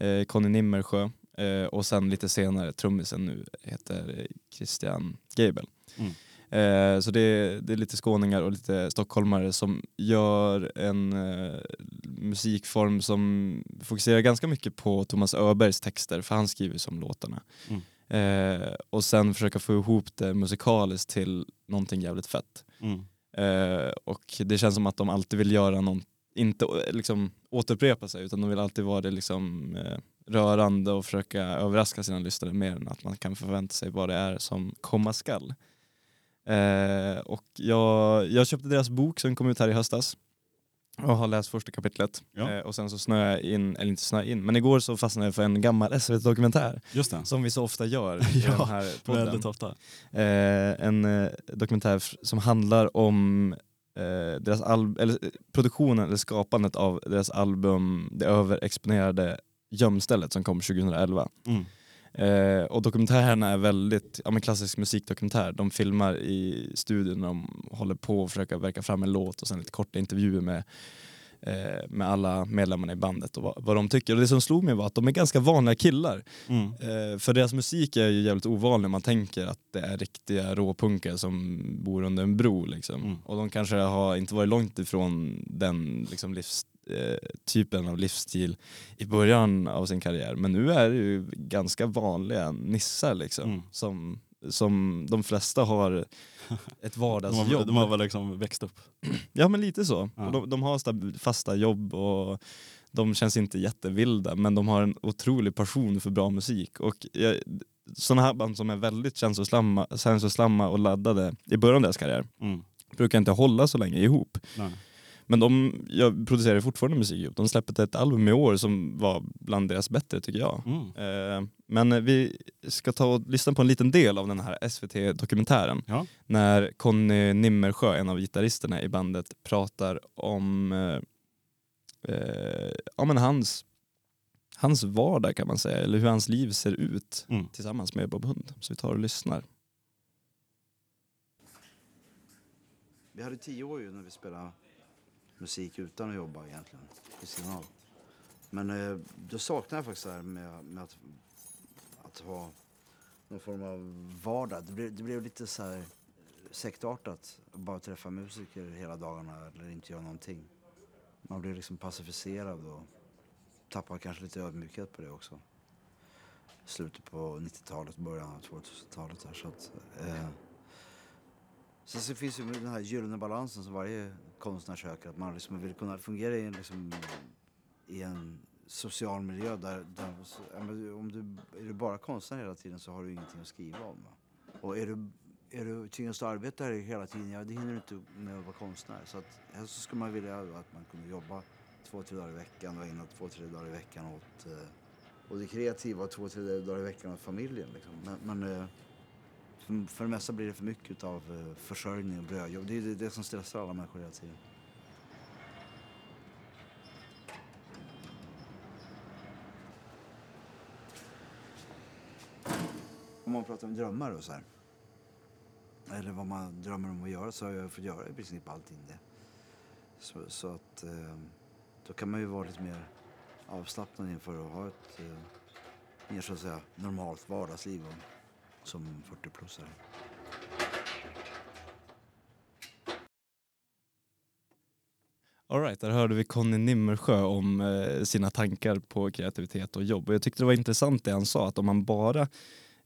eh, Conny Nimmersjö eh, och sen lite senare trummisen nu heter eh, Christian Geibel. Mm. Eh, så det det är lite skåningar och lite stockholmare som gör en eh, musikform som fokuserar ganska mycket på Thomas Öbergs texter för han skriver som låtarna. Mm. Eh, och sen försöka få ihop det musikaliskt till någonting jävligt fett. Mm. Eh, och det känns som att de alltid vill göra någon, inte liksom återupprepa sig utan de vill alltid vara det liksom eh, rörande och försöka överraska sina lyssnare mer än att man kan förvänta sig vad det är som komma skall. Eh, och jag, jag köpte deras bok som kom ut här i höstas och har läst första kapitlet. Ja. Eh, och sen så snöade jag in, eller inte snöade in, men igår så fastnade jag för en gammal SVT-dokumentär Just det. som vi så ofta gör (laughs) i Ja, den här podden. Väldigt ofta. Eh, en eh, dokumentär som handlar om eh, deras al- eller, eh, produktionen eller skapandet av deras album Det överexponerade gömstället som kom 2011. Mm. Eh, och dokumentären är väldigt ja, men klassisk musikdokumentär. De filmar i studion, de håller på att försöka verka fram en låt och sen lite korta intervjuer med, eh, med alla medlemmarna i bandet och vad, vad de tycker. Och det som slog mig var att de är ganska vanliga killar. Mm. Eh, för deras musik är ju jävligt ovanlig. Man tänker att det är riktiga råpunkare som bor under en bro. Liksom. Mm. Och de kanske har inte varit långt ifrån den liksom, livs, typen av livsstil i början av sin karriär. Men nu är det ju ganska vanliga nissar liksom. Mm. Som, som de flesta har (laughs) ett De, vardagsjobb. har, de har väl liksom växt upp. (clears throat) Ja men lite så. Ja. De, de har fasta jobb och de känns inte jättevilda men de har en otrolig passion för bra musik. Och jag, sådana här band som är väldigt känslosamma, känslosamma och laddade i början av deras karriär Mm. brukar inte hålla så länge ihop. Nej. Men de jag producerar fortfarande musik ihop. De släppte ett album i år som var bland deras bättre tycker jag. Mm. Eh, men vi ska ta och lyssna på en liten del av den här SVT-dokumentären Ja. när Conny Nimmersjö, en av gitarristerna i bandet, pratar om eh, eh, ja, men hans hans vardag kan man säga, eller hur hans liv ser ut Mm. tillsammans med Bob Hund. Så vi tar och lyssnar. Vi hade tio år ju när vi spelade musik utan att jobba egentligen, vid. Men eh, då saknar jag faktiskt det här med, med att, att ha någon form av vardag. Det blev, det blev lite så här sektartat. Bara träffa musiker hela dagarna eller inte göra någonting. Man blir liksom pacificerad och tappar kanske lite ödmjukhet på det också. Slutet på 90-talet, början av 2000-talet så att... Eh, Sen så finns ju den här gyllene balansen som varje konstnärssöker. Att man liksom vill kunna fungera i en, liksom, i en social miljö där, där om du, är du bara konstnär hela tiden så har du ingenting att skriva om. Och är du, är du tvingas att arbeta här hela tiden, ja det hinner du inte med att vara konstnär. Så att helst så skulle man vilja att man kunde jobba två, tre dagar i veckan och ägna två, tre dagar i veckan åt eh, och det kreativa och två, tre dagar i veckan åt familjen. Liksom. Men, men eh, för, för det mesta blir det för mycket av eh, försörjning och brödjobb. Det är det, det som stressar alla människor hela tiden. Om man pratar om drömmar och så här. Eller vad man drömmer om att göra så har jag fått göra i princip allting det. Så, så att eh, då kan man ju vara lite mer avslappnad inför att ha ett eh, mer så att säga normalt vardagsliv och, som 40-plussare. All right, där hörde vi Conny Nimmersjö om eh, sina tankar på kreativitet och jobb. Och jag tyckte det var intressant det han sa, att om man bara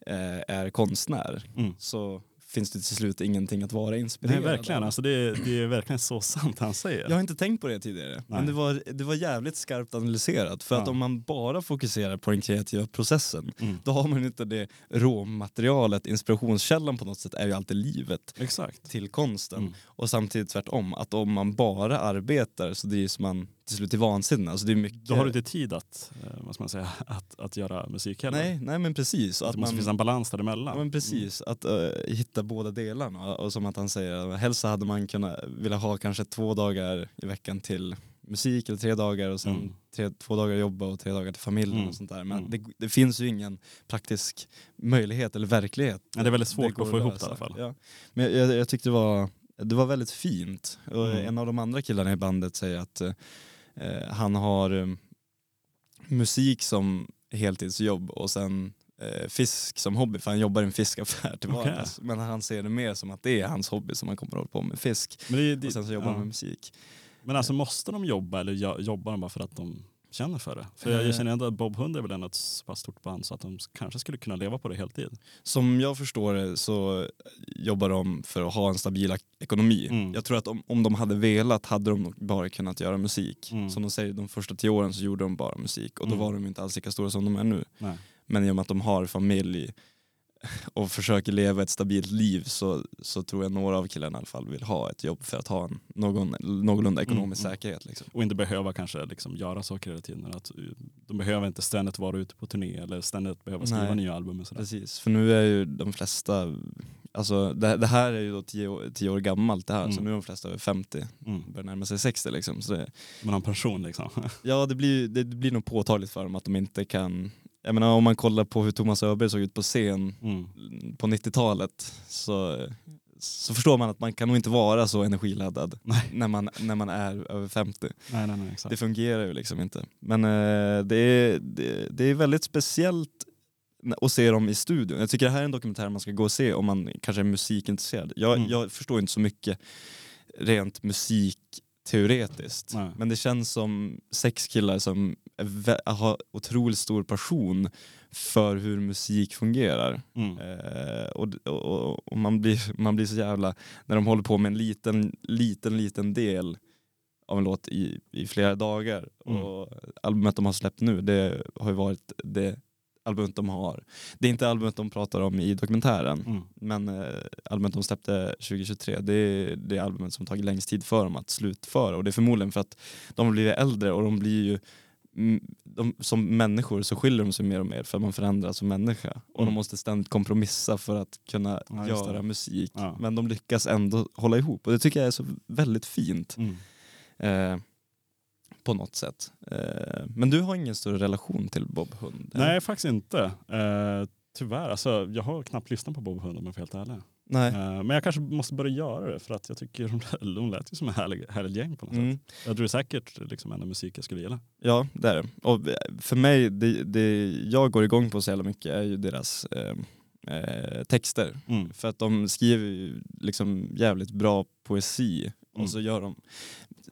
eh, är konstnär Mm. så finns det till slut ingenting att vara Nej, inspirerad verkligen. av. Alltså det, är, det är verkligen så sant han säger. Jag har inte tänkt på det tidigare, men Nej. det var, det var jävligt skarpt analyserat. För att Ja. om man bara fokuserar på den kreativa processen, Mm. då har man inte det råmaterialet, inspirationskällan på något sätt är ju alltid livet Exakt. till konsten. Mm. Och samtidigt tvärtom, att om man bara arbetar så drivs man till slut till vansinne. Alltså det är mycket... Då har du inte tid att, eh, vad man säga, (laughs) att, att göra musik heller. nej, nej men precis. det Att måste man, finnas en balans däremellan. ja, men precis, att eh, hitta båda delarna. Och som att han säger, helst hade man kunnat vilja ha kanske två dagar i veckan till musik eller tre dagar och sen Mm. tre, två dagar jobba och tre dagar till familjen Mm. och sånt där. Men Mm. det, det finns ju ingen praktisk möjlighet eller verklighet. Ja, det är väldigt svårt att få ihop det i alla fall. Ja. Men jag, jag, jag tyckte det var, det var väldigt fint. Och Mm. En av de andra killarna i bandet säger att eh, han har eh, musik som heltidsjobb och sen eh, fisk som hobby, för han jobbar i en fiskaffär till vardags. Men han ser det mer som att det är hans hobby som han kommer att hålla på med, fisk. Men, det, det, Och sen så jobbar ja. han med musik. men alltså måste de jobba eller jo- jobbar de bara för att de känner för det? För jag, Eh. jag känner ändå att Bob Hund är väl ändå ett så pass stort band så att de kanske skulle kunna leva på det heltid. Som jag förstår det så jobbar de för att ha en stabil ek- ekonomi. Mm. Jag tror att om, om de hade velat hade de nog bara kunnat göra musik. Mm. Som de säger, de första tio åren så gjorde de bara musik och då Mm. var de inte alls lika stora som de är nu. Nej. Men i och med att de har familj och försöker leva ett stabilt liv så, så tror jag några av killarna i alla fall vill ha ett jobb för att ha en någon, någorlunda ekonomisk Mm, mm. säkerhet. Liksom. Och inte behöva kanske liksom göra saker hela tiden. Att, eh, de behöver inte ständigt vara ute på turné eller ständigt behöva skriva Nej. nya album. Och sådär. Precis, för nu är ju de flesta, alltså det, det här är ju då tio, år- tio år gammalt det här, så Mm. nu är de flesta över 50, Mm. börjar närma sig 60 liksom. Så det, Man har en pension liksom. (laughs) ja det blir, det blir nog påtagligt för dem att de inte kan, jag menar om man kollar på hur Thomas Öberg såg ut på scen Mm. på 90-talet så, så förstår man att man kan nog inte vara så energiladdad (laughs) Nej. när man, när man är över 50. Nej, nej. Det fungerar ju liksom inte. Men eh, det, är, det, det är väldigt speciellt att se dem i studion. Jag tycker det här är en dokumentär man ska gå och se om man kanske är musikintresserad. Jag, Mm. jag förstår inte så mycket rent musikteoretiskt. Nej. Men det känns som sex killar som har otroligt stor passion för hur musik fungerar. Mm. Eh, och och, och man, blir, man blir så jävla, när de håller på med en liten, liten, liten del av en låt i, i flera dagar. Mm. Och albumet de har släppt nu, det har ju varit det albumet de har. Det är inte albumet de pratar om i dokumentären, Mm. men eh, albumet de släppte 2023, det är det albumet som tagit längst tid för dem att slutföra. Och det är förmodligen för att de blir äldre och de blir ju de, som människor så skiljer de sig mer och mer för att man förändras som människa. Och Mm. de måste ständigt kompromissa för att kunna Ja, göra musik. Ja. Men de lyckas ändå hålla ihop och det tycker jag är så väldigt fint. Mm. Eh, på något sätt. Eh, men du har ingen större relation till Bob Hund? eller? Nej, faktiskt inte. Eh, tyvärr, alltså, jag har knappt lyssnat på Bob Hund om jag får vara helt ärlig. Nej. Eh, men jag kanske måste börja göra det för att jag tycker de, (laughs) de lät ju som en härlig, härlig gäng på något Mm. sätt. Jag tror det är säkert liksom en musik jag skulle gilla. Ja, det är det. Och för mig, det, det jag går igång på så jävla mycket är ju deras eh, eh, texter. Mm. För att de skriver liksom jävligt bra poesi Mm. och så gör de,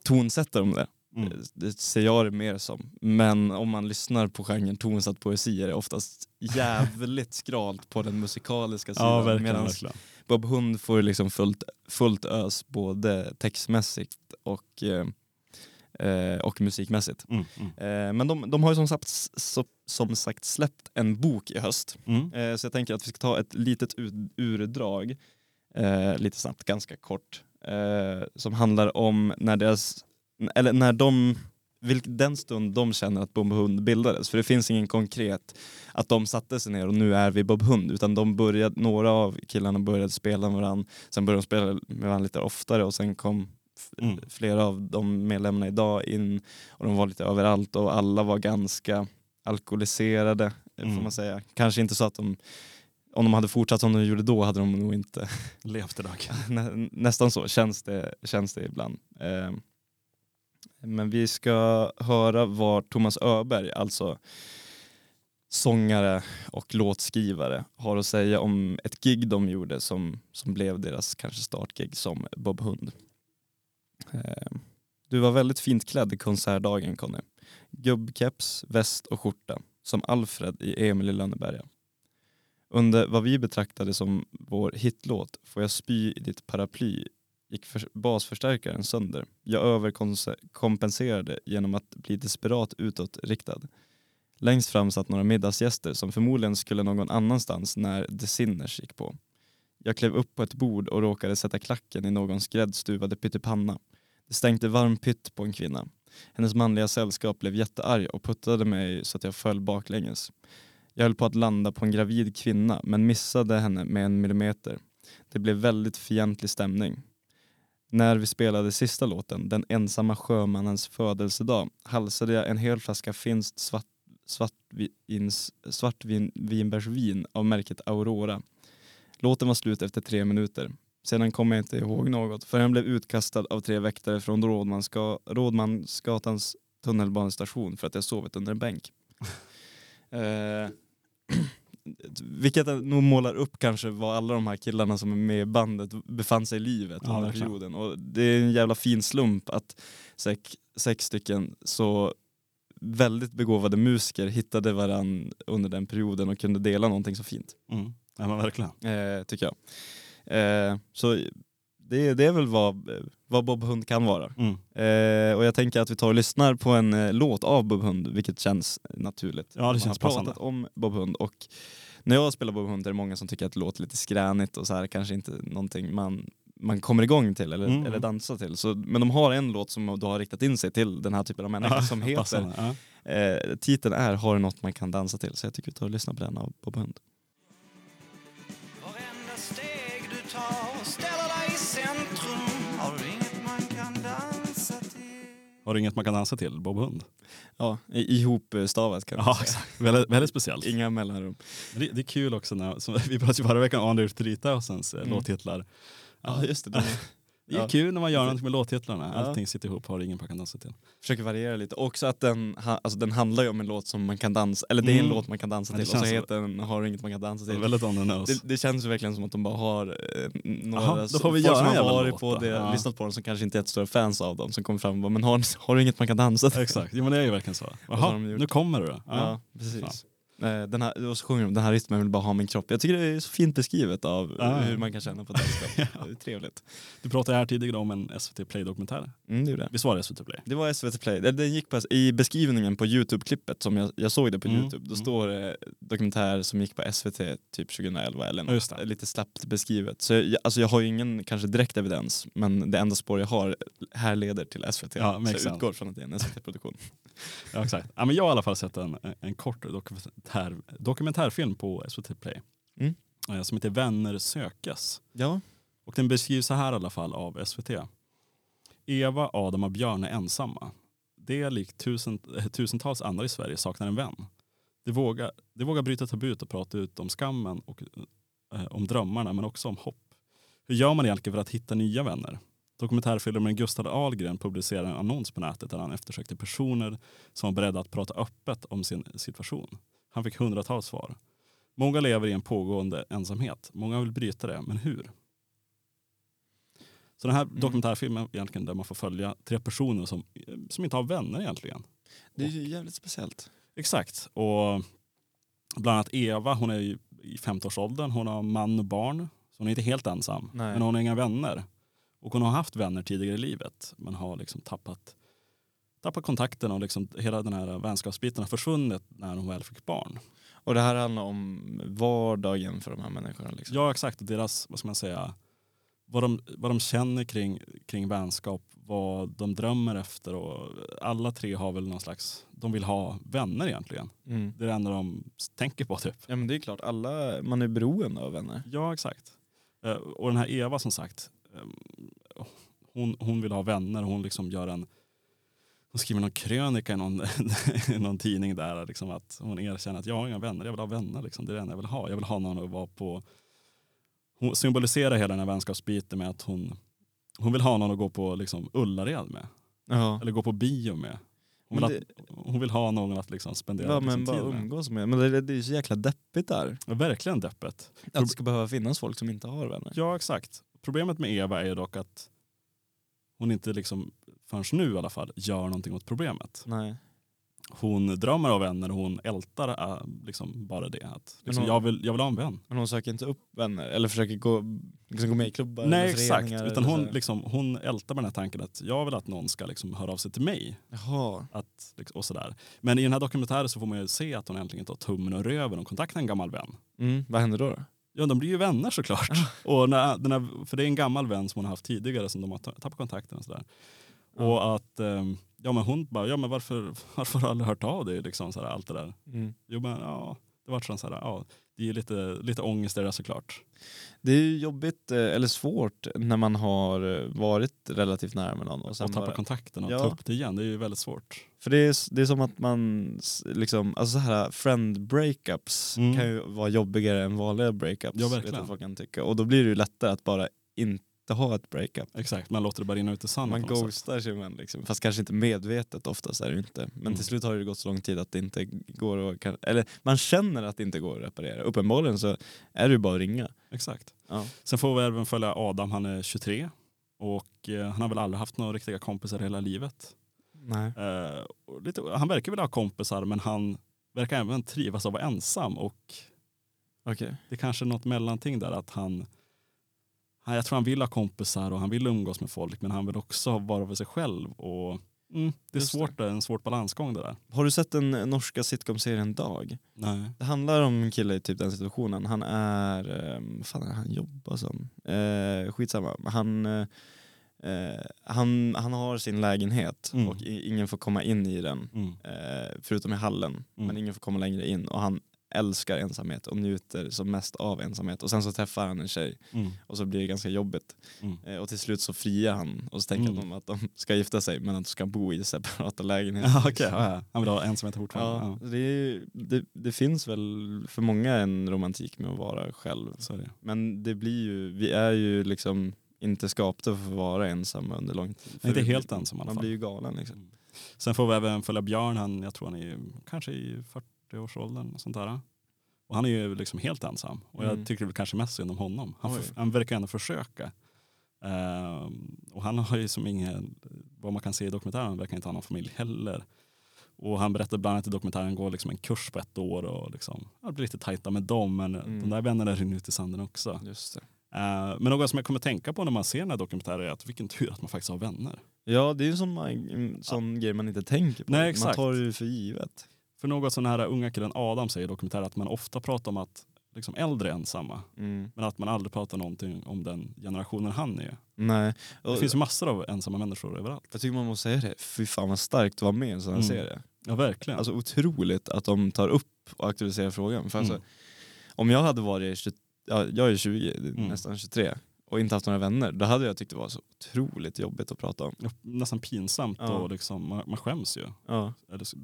tonsätter de det. Mm. Det ser jag det mer som. Men om man lyssnar på genren tonsatt poesi är det oftast jävligt skralt på den musikaliska sidan. Ja, verkligen. Medans verkligen. Bob Hund får liksom fullt, fullt ös både textmässigt och, eh, eh, och musikmässigt. Mm. Mm. Eh, men de, de har ju som sagt, som sagt släppt en bok i höst. Mm. Eh, så jag tänker att vi ska ta ett litet ur, urdrag, lite snabbt, ganska kort, som handlar om när deras, eller när de, vilk, den stund de känner att Bob Hund bildades. För det finns ingen konkret att de satte sig ner och nu är vi Bob Hund, utan de började, några av killarna började spela med varandra, sen började de spela med varandra lite oftare och sen kom Mm. flera av de medlemmarna idag in och de var lite överallt och alla var ganska alkoholiserade får Mm. man säga. Kanske inte så att de, om de hade fortsatt som de gjorde då hade de nog inte, Levt idag. (laughs) nä, nästan så känns det, känns det ibland. Eh, men vi ska höra vad Thomas Öberg, alltså sångare och låtskrivare, har att säga om ett gig de gjorde som, som blev deras kanske startgig som Bob Hund. Ehm, du var väldigt fint klädd i konsertdagen Conny. Gubbkeps, väst och skjorta, som Alfred i Emil i Lönneberga. Under vad vi betraktade som vår hitlåt Får jag spy i ditt paraply gick för basförstärkaren sönder. Jag överkompenserade genom att bli desperat utåtriktad. Längst fram satt några middagsgäster som förmodligen skulle någon annanstans när The Sinners gick på. Jag klev upp på ett bord och råkade sätta klacken i någons gräddstuvade pyttipanna. Det stänkte varm pytt på en kvinna. Hennes manliga sällskap blev jättearg och puttade mig så att jag föll baklänges. Jag höll på att landa på en gravid kvinna men missade henne med en millimeter. Det blev väldigt fientlig stämning. När vi spelade sista låten, Den ensamma sjömannens födelsedag, halsade jag en hel flaska finskt svart, svartvins, svartvinbärsvin av märket Aurora. Låten var slut efter tre minuter. Sedan kommer jag inte ihåg något för den blev utkastad av tre väktare från Rådmanska, Rådmansgatans tunnelbanestation för att jag sovit under en bänk. (laughs) eh, (clears throat) vilket nog målar upp kanske vad alla de här killarna som är med i bandet befann sig i livet Ja, under den perioden. Och det är en jävla fin slump att sex, sex stycken så väldigt begåvade musiker hittade varann under den perioden och kunde dela någonting så fint, Mm. Ja, men verkligen. eh, tycker jag. Eh, så det, det är väl vad, vad Bob Hund kan vara. Mm. Eh, och jag tänker att vi tar och lyssnar på en eh, låt av Bob Hund, vilket känns naturligt. Ja, det Man känns har pratat passande. om Bob Hund och när jag spelar Bob Hund är det många som tycker att det låter lite skränigt och så här kanske inte någonting man, man kommer igång till eller, Mm. eller dansar till. Så, men de har en låt som då har riktat in sig till den här typen av människor som heter. Ja. eh, titeln är Har du något man kan dansa till? Så jag tycker vi tar och lyssnar på den av Bob Hund. Har du inget man kan dansa till? Bob Hund? Ja, ihopstavat kan man Ja, säga. exakt. Väldigt, väldigt speciellt. Inga mellanrum. Det, det är kul också när, som (laughs) vi pratade ju förra veckan om Andrew Tritausens Mm. låttitlar. Ja just det, de (laughs) Det är Ja. kul när man gör något med låttitlarna. Allting sitter ihop, har ingen man kan dansa till. försöker variera lite. Också att den, alltså den handlar ju om en låt som man kan dansa, eller det är en Mm. låt man kan dansa till och så heter den Har du inget man kan dansa till. väldigt on the nose. Det, det känns ju verkligen som att de bara har eh, några Jaha, då får vi folk som har varit på det, Ja. lyssnat på den som kanske inte är jättestora fans av dem som kommer fram och bara Men har, har du inget man kan dansa till? Exakt, jo, men det är ju verkligen så. Jaha, nu kommer det då. Ja. precis. Eh, Den här, och så sjunger de den här rytmen vill bara ha min kropp. Jag tycker det är så fint beskrivet av Ja. hur man kan känna på danskap. (laughs) Det är trevligt. Du pratade här tidigare om en SVT Play-dokumentär. Mm, det det. Visst var det SVT Play? Det var SVT Play. Den gick på, I beskrivningen på Youtube-klippet, som jag, jag såg det på Mm, Youtube, då mm. står det dokumentär som gick på SVT typ 2011 eller Ja, just något. det. Lite slappt beskrivet. Så jag, alltså jag har ju ingen kanske direkt evidens, men det enda spår jag har här leder till SVT. Ja, så jag sense. utgår från att det är en SVT-produktion. Ja, exakt. Ja, men jag har i alla fall sett en, en kort dokumentär, dokumentärfilm på SVT Play. Mm. eh, Som heter Vänner sökas. Ja. Och den beskrivs så här i alla fall av SVT. Eva, Adam och Björn är ensamma. det likt tusen, eh, tusentals andra i Sverige saknar en vän. Det vågar, det vågar bryta tabut och prata ut om skammen och eh, om drömmarna men också om hopp. Hur gör man egentligen för att hitta nya vänner? Dokumentärfilmen Gustav Ahlgren publicerade en annons på nätet där han eftersökte personer som var beredda att prata öppet om sin situation. Han fick hundratals svar. Många lever i en pågående ensamhet. Många vill bryta det, men hur? Så den här Mm. dokumentärfilmen egentligen där man får följa tre personer som, som inte har vänner egentligen. Det är ju jävligt speciellt. Exakt. Och bland annat Eva, hon är ju i 50-årsåldern. Hon har man och barn. Så hon är inte helt ensam. Nej. Men hon har inga vänner. Och hon har haft vänner tidigare i livet. Men har liksom tappat, tappat kontakten och liksom hela den här vänskapsbiten har försvunnit när hon väl fick barn. Och det här handlar om vardagen för de här människorna. Liksom. Ja exakt, deras, vad ska man säga, vad de, vad de känner kring, kring vänskap, vad de drömmer efter och alla tre har väl någon slags, de vill ha vänner egentligen. Mm. Det är det enda de tänker på typ. Ja men det är klart, alla, man är beroende av vänner. Ja exakt. Eh, Och den här Eva som sagt, eh, hon, hon vill ha vänner, hon liksom gör en hon skriver någon krönika i någon, (laughs) någon tidning där liksom att hon erkänner att jag har inga vänner, jag vill ha vänner. Liksom. Det är det enda jag vill ha. Jag vill ha någon att vara på. Hon symboliserar hela den här vänskapsbiten med att hon, hon vill ha någon att gå på liksom, Ullared med. Ja. Eller gå på bio med. Hon vill, Men att, hon vill ha någon att liksom spendera Ja, men bara tid med. umgås med. Men det, det är ju så jäkla deppigt där. Ja, Verkligen deppet. Att det ska behöva finnas folk som inte har vänner. Ja, exakt. Problemet med Eva är ju dock att hon inte liksom, förrän nu i alla fall, gör någonting åt problemet. Nej. Hon drömmer av vänner och hon ältar äh, liksom bara det. Att, liksom, hon- jag, vill, jag vill ha en vän. Men hon söker inte upp vänner eller försöker gå, liksom gå med i klubbar Nej exakt, utan hon, liksom, hon ältar med den här tanken att jag vill att någon ska liksom höra av sig till mig. Jaha. Att, liksom, och sådär. Men i den här dokumentären så får man ju se att hon äntligen tar tummen och röven och kontaktar en gammal vän. Mm, vad händer då? då? Ja, de blir ju vänner såklart. (laughs) Och när, den här, för det är en gammal vän som hon har haft tidigare som de har ta- tappat kontakten och sådär. Och att ehm, ja, men hon bara, ja men varför, (laughs) varför har du aldrig hört av dig? Liksom, sådär, allt det där. Mm. Jo men ja, det var sån sådär, ja, det är lite, lite ångest där såklart. Det är ju jobbigt eh, eller svårt när man har eh, varit relativt nära med någon. Och Och sen tappa bara, kontakten och Ja. ta upp det igen, det är ju väldigt svårt. för det är, det är som att man, liksom, alltså så här friend breakups Mm. kan ju vara jobbigare än vanliga breakups. Ja, vet verkligen. vad folk kan tycka. Och då blir det ju lättare att bara inte ha ett breakup. Exakt, man låter det bara rinna ut i sanden Man sätt. ghostar sin vän liksom. Fast kanske inte medvetet oftast är det inte. Men Mm. till slut har det gått så lång tid att det inte går att, eller man känner att det inte går att reparera. Uppenbarligen så är det ju bara att ringa. Exakt. Ja. Sen får vi även följa Adam, han är 23 och eh, han har väl aldrig haft några riktiga kompisar hela livet. Eh, lite, han verkar väl ha kompisar men han verkar även trivas av att vara ensam och Okej. det är kanske är något mellanting där att han, han jag tror han vill ha kompisar och han vill umgås med folk men han vill också vara för sig själv och mm, det är Just svårt, det. en svårt balansgång det där. Har du sett den norska sitcom-serien Dag? Nej. Det handlar om en kille i typ den situationen. Han är, eh, vad fan är han jobbar som? Eh, skitsamma. Han, eh, han, han har sin lägenhet Mm. och ingen får komma in i den. Mm. eh, förutom i hallen. Mm. Men ingen får komma längre in och han älskar ensamhet och njuter som mest av ensamhet. Och sen så träffar han en tjej Mm. och så blir det ganska jobbigt. Mm. Eh, och till slut så friar han och så tänker Mm. de att de ska gifta sig men att de ska bo i separata lägenheter. Ja, okej, ja. Han vill ha ensamhet fortfarande. Ja, det, är, det, det finns väl för många en romantik med att vara själv. Det. Men det blir ju, vi är ju liksom inte skapta för att vara ensamma under lång tid. För Inte helt ensam i alla Man fall. blir ju galen liksom. Sen får vi även följa Björn, han, jag tror han är kanske i 40-årsåldern. och Sånt där. Och han är ju liksom helt ensam. Och Mm. jag tycker väl kanske mest synd om honom. Han, för, han verkar ändå försöka. Ehm, och han har ju som ingen, vad man kan se i dokumentären, verkar inte ha någon familj heller. Och han berättar bland annat i dokumentären, går liksom en kurs på ett år och liksom, ja, blir lite tajta med dem. Men Mm. de där vännerna rinner ut i sanden också. Just. Eh, men något som jag kommer tänka på när man ser den här dokumentären är att vilken tur att man faktiskt har vänner. Ja det är ju en sån, sån grej man inte tänker på. Nej, Man tar det ju för givet. För något som den här unga killen Adam säger i dokumentären att man ofta pratar om att liksom äldre är ensamma. Mm. Men att man aldrig pratar någonting om den generationen han är. Nej. Det finns ju massor av ensamma människor överallt. Jag tycker man måste säga det, fy fan vad starkt att vara med i en sån här Mm. serie. Ja verkligen. Alltså otroligt att de tar upp och aktualiserar frågan. För alltså, Mm. om jag hade varit, 20, ja, jag är 20, Mm. nästan 23, och inte haft några vänner, då hade jag tyckt det var så otroligt jobbigt att prata om. Nästan pinsamt Ja. och liksom, man, man skäms ju. Ja,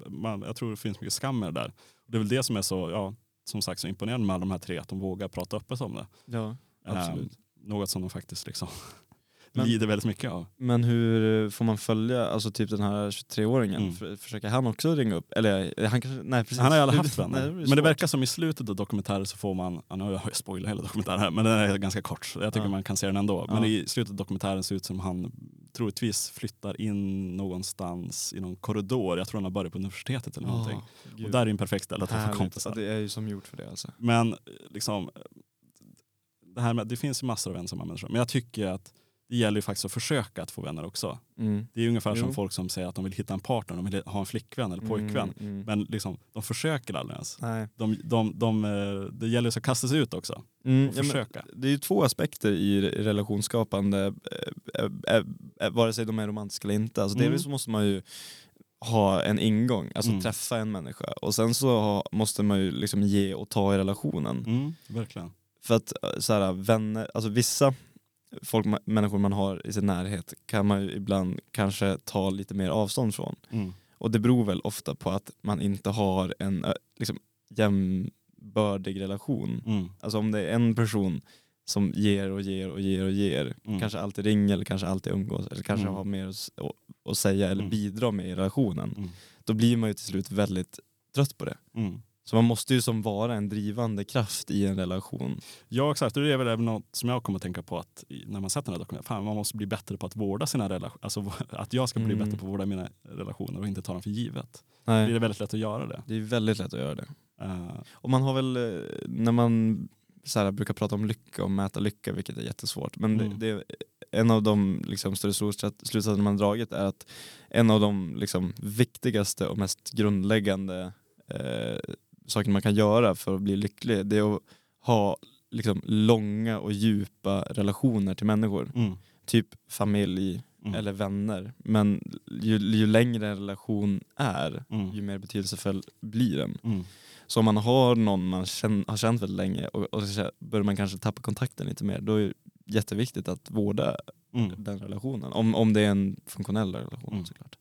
man, jag tror det finns mycket skam med det där. Det är väl det som är så, ja, som sagt, så imponerande med alla de här tre, att de vågar prata öppet om det. ja absolut. Eh, något som de faktiskt liksom Men- lider väldigt mycket av. Men hur får man följa, alltså typ den här 23-åringen, Mm. För, försöker han också ringa upp? Eller han kanske, nej precis. Han har ju aldrig haft vänner. Är men det verkar som i slutet av dokumentären så får man, ja, nu har jag spoilat hela dokumentären här, men den är ganska kort. Så jag tycker Ja. man kan se den ändå. Men Ja. i slutet av dokumentären ser det ut som han troligtvis flyttar in någonstans i någon korridor. Jag tror han har börjat på universitetet eller någonting. Åh, gud. Och där är ju en perfekt ställe att träffa kompisar. Det är ju som gjort för det alltså. Men eh, liksom, det, här med, det finns ju massor av ensamma människor. Men jag tycker att det gäller ju faktiskt att försöka att få vänner också. Mm. Det är ungefär som Jo. folk som säger att de vill hitta en partner, de vill ha en flickvän eller pojkvän. Mm, mm. Men liksom, de försöker aldrig ens. Nej. De, de, de, eh, det gäller att kasta sig ut också Mm, och ja, försöka. det är ju två aspekter i re- relationsskapande, eh, eh, vare sig de är romantiska eller inte. Alltså Mm. Delvis så måste man ju ha en ingång, alltså Mm. träffa en människa. Och sen så ha, måste man ju liksom ge och ta i relationen. Mm, verkligen. För att så här, vänner, alltså vissa folk, människor man har i sin närhet kan man ju ibland kanske ta lite mer avstånd från. Mm. Och det beror väl ofta på att man inte har en liksom, jämbördig relation. Mm. Alltså om det är en person som ger och ger och ger och ger, Mm. kanske alltid ringer eller kanske alltid umgås eller kanske Mm. har mer att säga eller Mm. bidra med i relationen. Mm. Då blir man ju till slut väldigt trött på det. Mm. Så man måste ju som vara en drivande kraft i en relation. Ja exakt, det är väl något som jag kommer att tänka på att när man sett den här dokumentären, man måste bli bättre på att vårda sina relationer. Alltså (laughs) att jag ska bli Mm. bättre på att vårda mina relationer och inte ta dem för givet. Nej. Det är väldigt lätt att göra det. Det är väldigt lätt att göra det. Eh, Och man har väl, eh, när man så här, brukar prata om lycka och mäta lycka, vilket är jättesvårt, men Mm. det, det, en av de liksom, större slutsats- slutsatserna man dragit är att en av de liksom, viktigaste och mest grundläggande eh, saker man kan göra för att bli lycklig, det är att ha liksom, långa och djupa relationer till människor. mm. Typ familj Mm. eller vänner. Men ju, ju längre en relation är, Mm. ju mer betydelsefull blir den. Mm. Så om man har någon man känn, har känt väldigt länge och, och börjar man kanske tappa kontakten lite mer, då är det jätteviktigt att vårda Mm. den relationen. Om, om det är en funktionell relation Mm. såklart.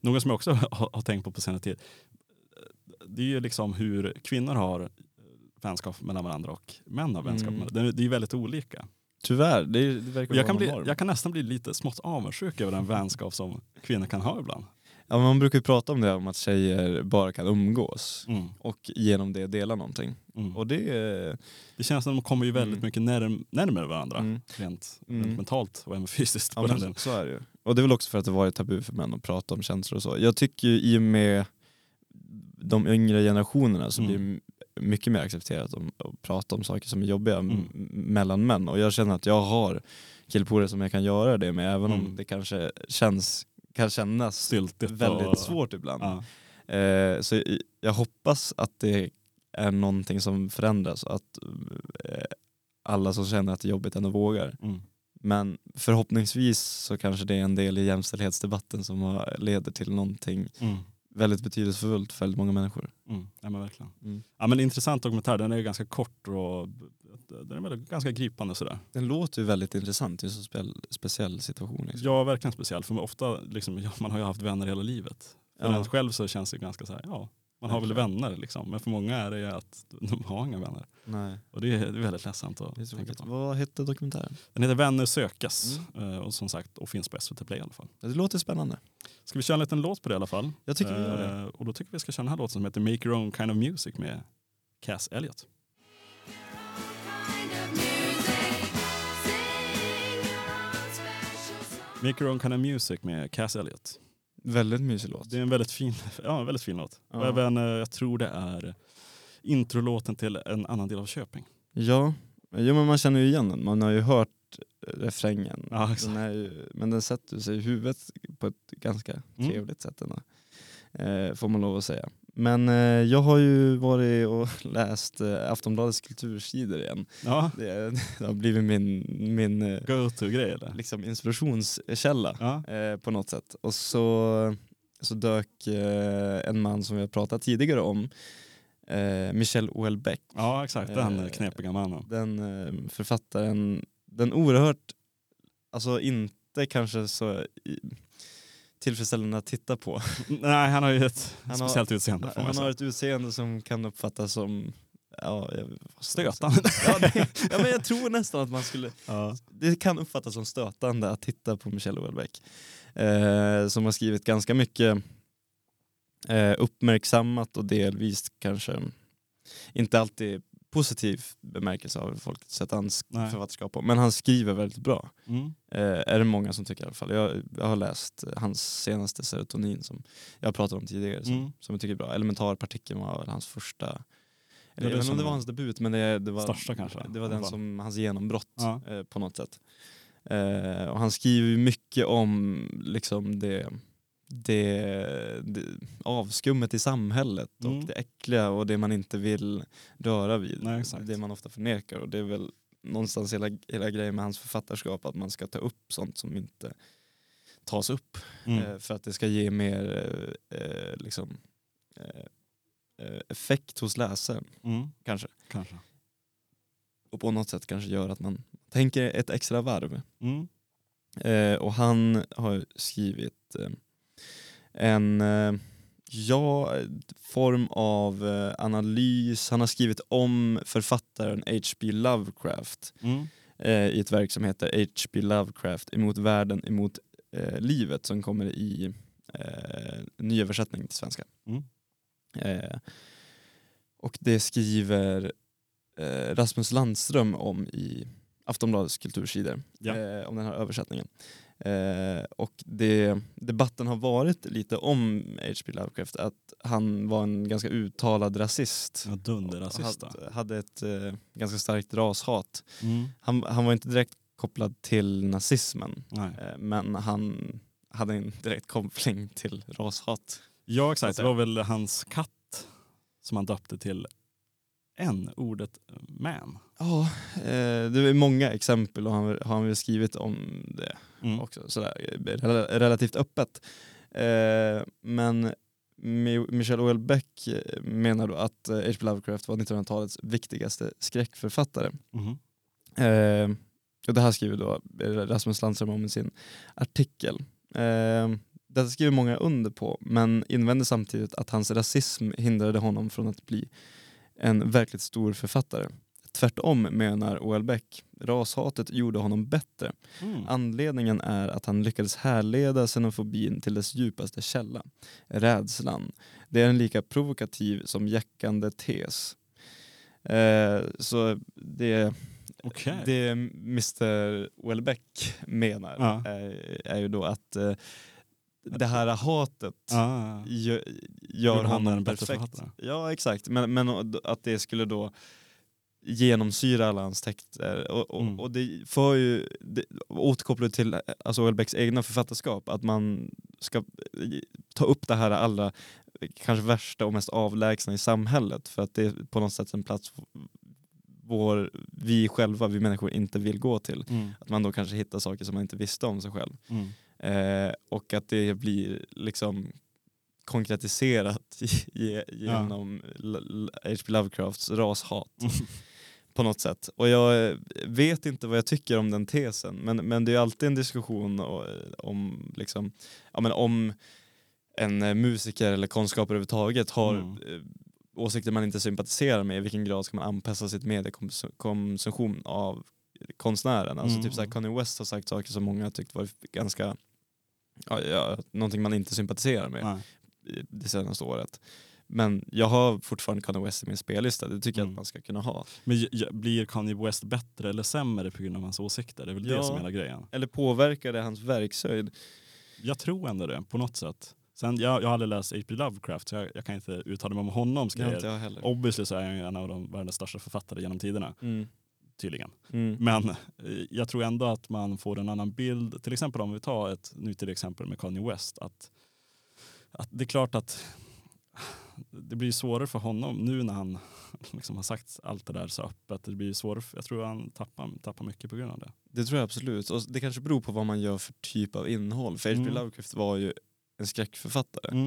Något som jag också (laughs) har, har tänkt på på senare tid, det är ju liksom hur kvinnor har vänskap mellan varandra och män har vänskap Mm. med varandra. Det är- Det är ju väldigt olika. Tyvärr, det, är- det verkar jag, kan bli, jag kan nästan bli lite smått avundsjuk över den vänskap som kvinnor kan ha ibland. Ja, man brukar ju prata om det, om att tjejer bara kan umgås Mm. och genom det dela någonting. Mm. Och det. Det känns som att de kommer ju väldigt Mm. mycket närm närmare varandra. Mm. Rent, Mm. rent mentalt och även fysiskt. Ja, så, så är det ju. Och det är väl också för att det varit tabu för män att prata om känslor och så. Jag tycker ju i och med de yngre generationerna så Mm. blir det m- mycket mer accepterat att prata om saker som är jobbiga Mm. mellan män. Och jag känner att jag har killpolare som jag kan göra det med, även Mm. om det kanske känns, kan kännas Styltigt väldigt och- svårt ibland. Ja. Eh, så jag, hoppas att det är någonting som förändras och att eh, alla som känner att det är jobbigt ändå vågar. Mm. Men förhoppningsvis så kanske det är en del i jämställdhetsdebatten som har, leder till någonting Mm. Väldigt betydelsefullt för väldigt många människor. Mm. Ja, men verkligen. Mm. Ja, men intressant dokumentär, den är ganska kort och den är ganska gripande sådär. Den låter ju väldigt intressant i en så spel, speciell situation. Liksom. Ja, verkligen speciell. För ofta, liksom, ja, (laughs) man har ju haft vänner hela livet. För Ja. en själv så känns det ganska så här, ja, man har väl vänner liksom. Men för många är det ju att de har inga vänner. Nej, Och det är, väldigt ledsamt att det är tänka på. Vad hette dokumentären? Den heter Vänner sökas Mm. eh, och som sagt och finns på SVT Play i alla fall. Det låter spännande. Ska vi köra en liten låt på det i alla fall? Jag tycker vi gör det. Eh, Och då tycker vi ska köra den här låten som heter Make Your Own Kind of Music med Cass Elliot. Make Your Own Kind of Music med Cass Elliot. Väldigt mysig låt. Det är en väldigt fin, (laughs) ja, väldigt fin låt. Ja. Och även, eh, jag tror det är introlåten till en annan del av Köping. Ja, jo, men man känner ju igen den. Man har ju hört refrängen. Ja, den är ju, men den sätter sig i huvudet på ett ganska Mm. trevligt sätt ändå. Eh, får man lov att säga. Men eh, jag har ju varit och (laughs) läst eh, Aftonbladets kultursidor igen. Ja, Det, (laughs) det har blivit min, min eh, go-to-grej eller? liksom inspirationskälla Ja. eh, på något sätt. Och så, så dök eh, en man som vi har pratat tidigare om, eh, Michel Houellebecq, ja, exakt. Den Eh, knepiga mannen. den eh, författaren den oerhört, alltså inte kanske så i, tillfredsställande att titta på. (laughs) Nej, han har ju ett Han har- speciellt utseende får man Han säga. har ett utseende som kan uppfattas som Ja, Stötande. Ja, det, (laughs) ja, men jag tror nästan att man skulle Ja. det kan uppfattas som stötande att titta på Michelle Houellebecq. Eh, som har skrivit ganska mycket eh, uppmärksammat och delvis kanske inte alltid positiv bemärkelse av folk sett hans Nej. författarskap på. Men han skriver väldigt bra. Mm. Eh, är det många som tycker i alla fall. Jag, jag har läst hans senaste Serotonin som jag pratade om tidigare som, Mm. som jag tycker är bra. Elementarpartikeln var väl hans första eller, det jag vet inte om det var hans debut men det, det var, största kanske, det var den fall. som hans genombrott Ja. eh, på något sätt. Eh, och han skriver ju mycket om liksom det, det, det avskummet i samhället Mm. och det äckliga och det man inte vill röra vid. Nej. Det man ofta förnekar och det är väl någonstans hela, hela grejen med hans författarskap att man ska ta upp sånt som inte tas upp Mm. eh, för att det ska ge mer eh, eh, liksom, eh, eh, effekt hos läsaren Mm. kanske. Kanske. Och på något sätt kanske gör att man tänker ett extra varv. Mm. Eh, och han har skrivit en eh, ja, form av eh, analys. Han har skrivit om författaren H.P. Lovecraft Mm. eh, i ett verk som heter H.P. Lovecraft emot världen, emot eh, livet som kommer i eh, nyöversättning till svenska. Mm. Eh, och det skriver eh, Rasmus Landström om i Aftonbladets kultursidor, Ja. om den här översättningen. Eh, och det, debatten har varit lite om H.P. Lovecraft, att han var en ganska uttalad rasist. Ja, dunderrasist. Hade, hade ett eh, ganska starkt rashat. Mm. Han, han var inte direkt kopplad till nazismen, eh, men han hade en direkt koppling till rashat. Ja exakt, Så det var väl hans katt som han döpte till n-ordet man. Ja, eh, det är många exempel och han har han skrivit om det Mm. också, sådär, eh, rel- relativt öppet. Eh, men Mi- Michel Houellebecq menar då att H.P. Lovecraft var 1900-talets viktigaste skräckförfattare. Eh, och det här skriver då Rasmus Landström om i sin artikel. Detta skriver många under på, men invänder samtidigt att hans rasism hindrade honom från att bli en verkligt stor författare. Tvärtom menar Houellebecq, rashatet gjorde honom bättre. Mm. Anledningen är att han lyckades härleda xenofobin till dess djupaste källa, rädslan. Det är en lika provokativ som jäckande tes. Eh, så det, Okej. det Mr Houellebecq menar Ja. är, är ju då att eh, det här hatet Ah. gör han honom perfekt. Ja exakt, men, men att det skulle då genomsyra alla hans texter. Och, och, Mm. och det för ju, det återkopplar till alltså Houellebecqs egna författarskap, att man ska ta upp det här allra kanske värsta och mest avlägsna i samhället för att det är på något sätt en plats vår, vi själva, vi människor inte vill gå till. Mm. Att man då kanske hittar saker som man inte visste om sig själv. Mm. Eh, och att det blir liksom konkretiserat (laughs) ge- genom L- H.P. Lovecrafts rashat på något sätt. Och jag eh, vet inte vad jag tycker om den tesen men, men det är alltid en diskussion o- om, liksom, ja, men om en eh, musiker eller konstskapare överhuvudtaget har Mm. eh, åsikter man inte sympatiserar med, i vilken grad ska man anpassa sitt mediekonsumtion av konstnären? Alltså Mm. typ såhär, Kanye West har sagt saker som många har tyckt var ganska, ja, ja, någonting man inte sympatiserar med Nej. det senaste året. Men jag har fortfarande Kanye West i min spellista, det tycker jag Mm. att man ska kunna ha. Men blir Kanye West bättre eller sämre på grund av hans åsikter? Det är väl Ja. det som är hela grejen. Eller påverkar det hans verkshöjd? Jag tror ändå det, på något sätt. Sen, jag, jag har aldrig läst H.P. Lovecraft så jag, jag kan inte uttala mig om honoms har inte grejer. jag heller. Obviously så är han en av de världens största författare genom tiderna, Mm. tydligen. Mm. Men eh, jag tror ändå att man får en annan bild. Till exempel om vi tar ett nutida exempel med Kanye West. Att, att det är klart att det blir svårare för honom nu när han (laughs) liksom har sagt allt det där så öppet. Det blir svårare, för- jag tror han tappar, tappar mycket på grund av det. Det tror jag absolut. Och det kanske beror på vad man gör för typ av innehåll. För H.P. Mm. Lovecraft var ju en skräckförfattare.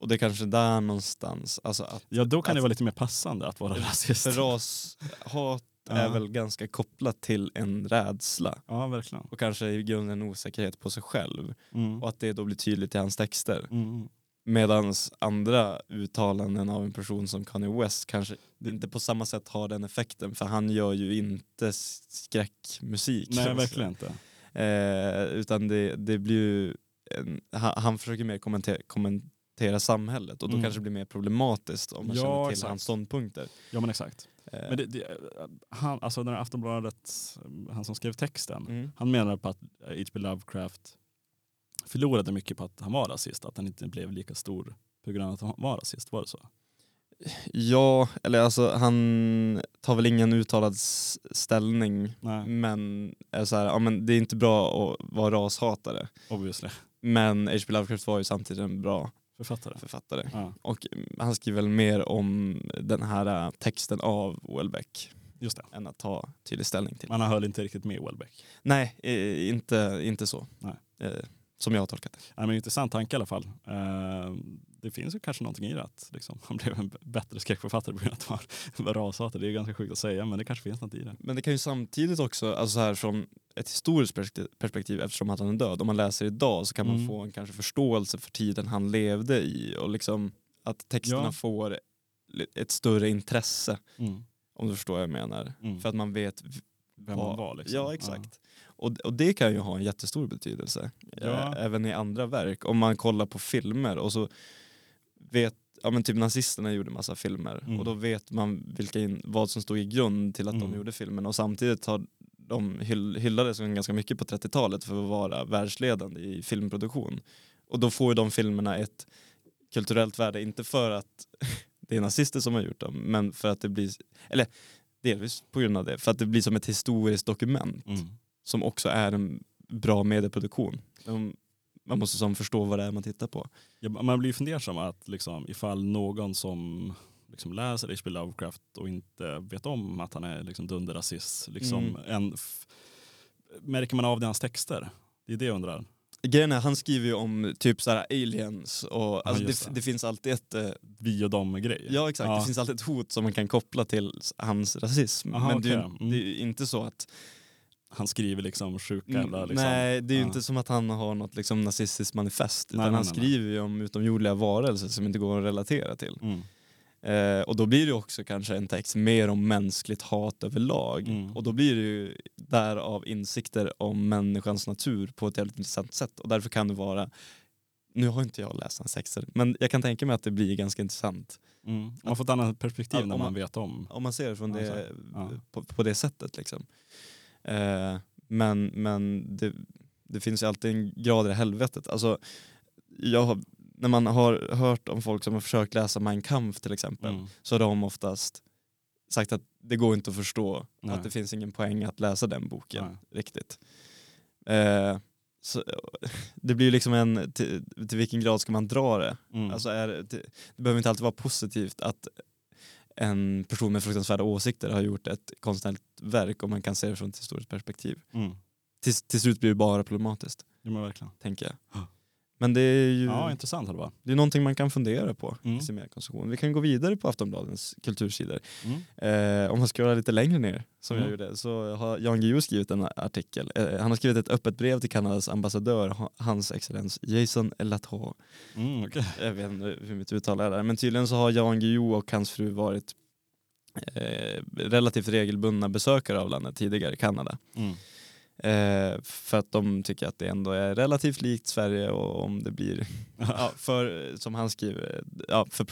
Och det är kanske där någonstans, alltså att Ja då kan det Att- vara lite mer passande att vara (laughs) rasist. för rashat (laughs) är väl ganska kopplat till en rädsla Ja, verkligen. och kanske i grunden en osäkerhet på sig själv Mm. och att det då blir tydligt i hans texter. Mm. Medan andra uttalanden av en person som Kanye West kanske inte på samma sätt har den effekten för han gör ju inte skräckmusik. Nej, (laughs) verkligen inte. Eh, utan det, det blir ju en, han, han försöker mer kommentera, kommentera samhället och då Mm. kanske det blir mer problematiskt om man Ja, känner till exakt. hans ståndpunkter. Ja men exakt. Eh, Men det, det, han, alltså den här Aftonbladet, han som skrev texten, mm. han menar på att H.P. Lovecraft förlorade mycket på att han var rasist, att han inte blev lika stor på grund av att han var rasist. Var det så? Ja, eller alltså han tar väl ingen uttalad ställning Nej, men är så här, ja, men det är inte bra att vara rashatare. obviously. Men H.P. Lovecraft var ju samtidigt en bra Författare. författare. Ja, Och han skriver väl mer om den här äh, texten av Welbeck just det. än att ta tydlig ställning till. Men han höll inte riktigt med Welbeck. Nej, eh, inte, inte så. Nej. Som jag har tolkat det. Ja, men intressant tanke i alla fall. Eh, det finns ju kanske någonting i det att liksom, (laughs) han blev en bättre skräckförfattare på grund av att han (laughs) var rashatare. Det är ganska sjukt att säga men det kanske finns något i det. Men det kan ju samtidigt också, alltså så här från ett historiskt perspektiv, eftersom att han är död, om man läser idag så kan man Mm. få en kanske förståelse för tiden han levde i och liksom att texterna Ja. får ett större intresse Mm. om du förstår vad jag menar. Mm. För att man vet Vem han var liksom. Ja exakt. Och, och det kan ju ha en jättestor betydelse. Ja. Eh, Även i andra verk. Om man kollar på filmer och så vet, ja men typ nazisterna gjorde massa filmer Mm. och då vet man vilka in, vad som stod i grund till att Mm. de gjorde filmen och samtidigt har de hyll, hyllades ganska mycket på 30-talet för att vara världsledande i filmproduktion. Och då får ju de filmerna ett kulturellt värde, inte för att (laughs) det är nazister som har gjort dem, men för att det blir, eller delvis på grund av det, för att det blir som ett historiskt dokument Mm. Som också är en bra medieproduktion. De, man måste som förstå vad det är man tittar på. Ja, man blir fundersam att liksom, ifall någon som liksom läser H.P. Lovecraft och inte vet om att han är liksom dunderrasist, liksom, Mm. märker man av det i hans texter? Det är det jag undrar. Grejen är, han skriver ju om typ så här aliens och alltså det, det. det finns alltid ett eh, Vi och dem-grejer. Ja exakt, Ja. det finns alltid ett hot som man kan koppla till hans rasism. Aha, Men det, är. Mm. det är ju inte så att... Han skriver liksom sjuka jävla... Liksom. Nej, det är ju Ja. inte som att han har något liksom, nazistiskt manifest. Utan Nej, nej, han skriver ju om utomjordliga varelser som inte går att relatera till. Mm. Eh, och då blir det också kanske en text mer om mänskligt hat överlag. Mm. Och då blir det ju därav insikter om människans natur på ett jävligt intressant sätt. Och därför kan det vara, nu har inte jag läst hans texter, men jag kan tänka mig att det blir ganska intressant. Mm. Man får ett annat perspektiv Ja, när man man- vet om. Om man ser det från det. Ja. på, på det sättet. Liksom. Eh, men men det, det finns ju alltid en grad i helvetet. Alltså, jag har, när man har hört om folk som har försökt läsa Mein Kampf till exempel, Mm. så har de oftast sagt att det går inte att förstå, Nej. att det finns ingen poäng att läsa den boken Nej. riktigt. Eh, så, det blir ju liksom en, till, till vilken grad ska man dra det? Mm. Alltså är, det, det behöver inte alltid vara positivt att en person med fruktansvärda åsikter har gjort ett konstnärligt verk om man kan se det från ett historiskt perspektiv. mm. Till, till slut blir det bara problematiskt, Ja, men verkligen. tänker jag. Men det är ju Ja, intressant Halva. det är någonting man kan fundera på Mm. i sin mediekonsumtion. Vi kan gå vidare på Aftonbladens kultursidor. Mm. Eh, om man scrollar lite längre ner, som jag Mm. gjorde, så har Jan Guillou skrivit en artikel. Eh, han har skrivit ett öppet brev till Kanadas ambassadör, ha- hans excellens Jason Latour. Mm, okej. Jag vet inte hur mitt uttal är där, men tydligen så har Jan Guillou och hans fru varit eh, relativt regelbundna besökare av landet tidigare, Kanada. Eh, för att de tycker att det ändå är relativt likt Sverige och om det blir, (laughs) ja, för, som han skriver, ja, för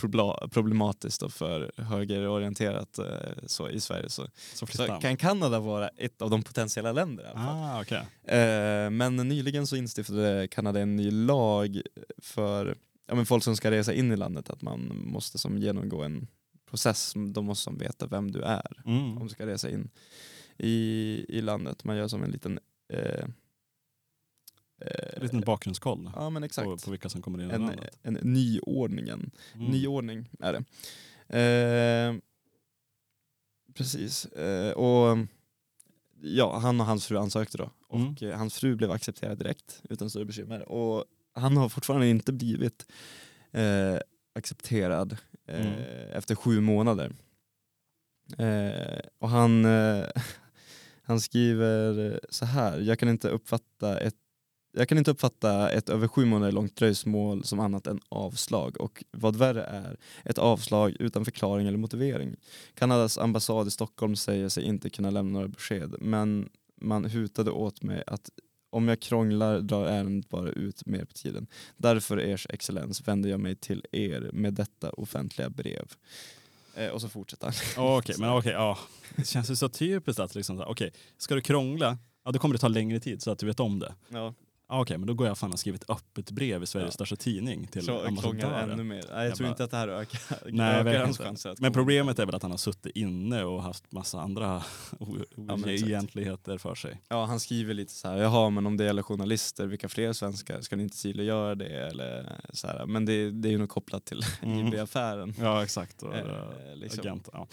problematiskt och för högerorienterat eh, så, i Sverige så, Så så kan Kanada vara ett av de potentiella länderna. Ah, okej. Eh, men nyligen så instiftade Kanada en ny lag för ja, men folk som ska resa in i landet att man måste som genomgå en process. De måste som veta vem du är Mm. om du ska resa in i, i landet. Man gör som en liten eh, eh, En liten bakgrundskoll Ja men exakt. på, på vilka som kommer in i en, landet. en nyordningen. Mm. Nyordning är det. Eh, precis. Eh, och ja, han och hans fru ansökte då. Och Mm. eh, hans fru blev accepterad direkt utan större bekymmer. Och han har fortfarande inte blivit eh, accepterad eh, Mm. efter sju månader. Eh, och han, eh, han skriver eh, så här, jag kan inte uppfatta ett jag kan inte uppfatta ett över sju månader långt dröjsmål som annat än avslag och vad värre är, ett avslag utan förklaring eller motivering. Kanadas ambassad i Stockholm säger sig inte kunna lämna några besked men man hutade åt mig att om jag krånglar drar ärendet bara ut mer på tiden. Därför ers excellens vänder jag mig till er med detta offentliga brev. Eh, och så fortsätter han. Okej, (laughs) men okej, ja. Det känns ju så typiskt att liksom, okej, ska du krångla, ja då kommer det ta längre tid så att du vet om det. Ja, Ja, Okej, men då går jag fan och skriver ett öppet brev i Sveriges Ja. största tidning till ambassadören. ännu mer. Nej, jag, Jag tror bara- inte att det här ökar, Nej, ökar hans chanser Men problemet är väl att han har suttit inne och haft massa andra (laughs) oegentligheter för sig. Ja, han skriver lite så här, jaha men om det gäller journalister, vilka fler svenskar, ska ni inte synliggöra det? Eller så här, men det, det är ju nog kopplat till (laughs) Mm. IB-affären. Ja, exakt. Och, Eh, eh, liksom. agent, ja.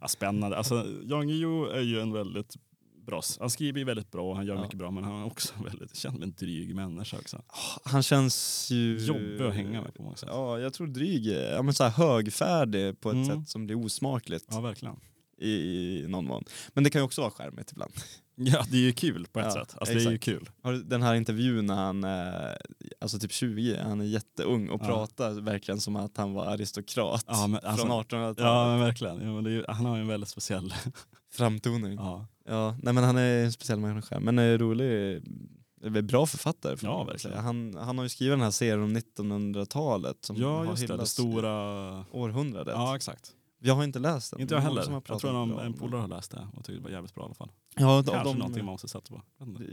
Ja, spännande. Alltså, Jan Guillou är ju en väldigt bra, s- han skriver ju väldigt bra och han gör Ja. mycket bra men han är också väldigt, känns som en dryg människa också. Han känns ju... Jobbig att hänga med på många sätt. Ja, jag tror dryg, ja, men så här högfärdig på ett Mm. sätt som blir osmakligt Ja, verkligen. i, i någon mån. Men det kan ju också vara skärmigt ibland. (laughs) Ja, det är ju kul på ett Ja, sätt. Alltså, det är ju exakt. kul. Den här intervjun när han är alltså typ 20, han är jätteung och Ja. pratar verkligen som att han var aristokrat Ja, men alltså- från 1800-talet. Ja, men verkligen. Ja, ju, han har ju en väldigt speciell... Framtoning. Ja, Ja, nej men han är en speciell människa, men är rolig, är bra författare. får Ja, verkligen. Han, han har ju skrivit den här serien om 1900-talet som ja har just det. Det stora... århundradet. Ja, exakt. Jag har inte läst den. Inte jag heller. som har Jag tror bra en polare har läst det och tyckte det var jävligt bra i alla fall. Ja, Kanske de, någonting man måste sätta på.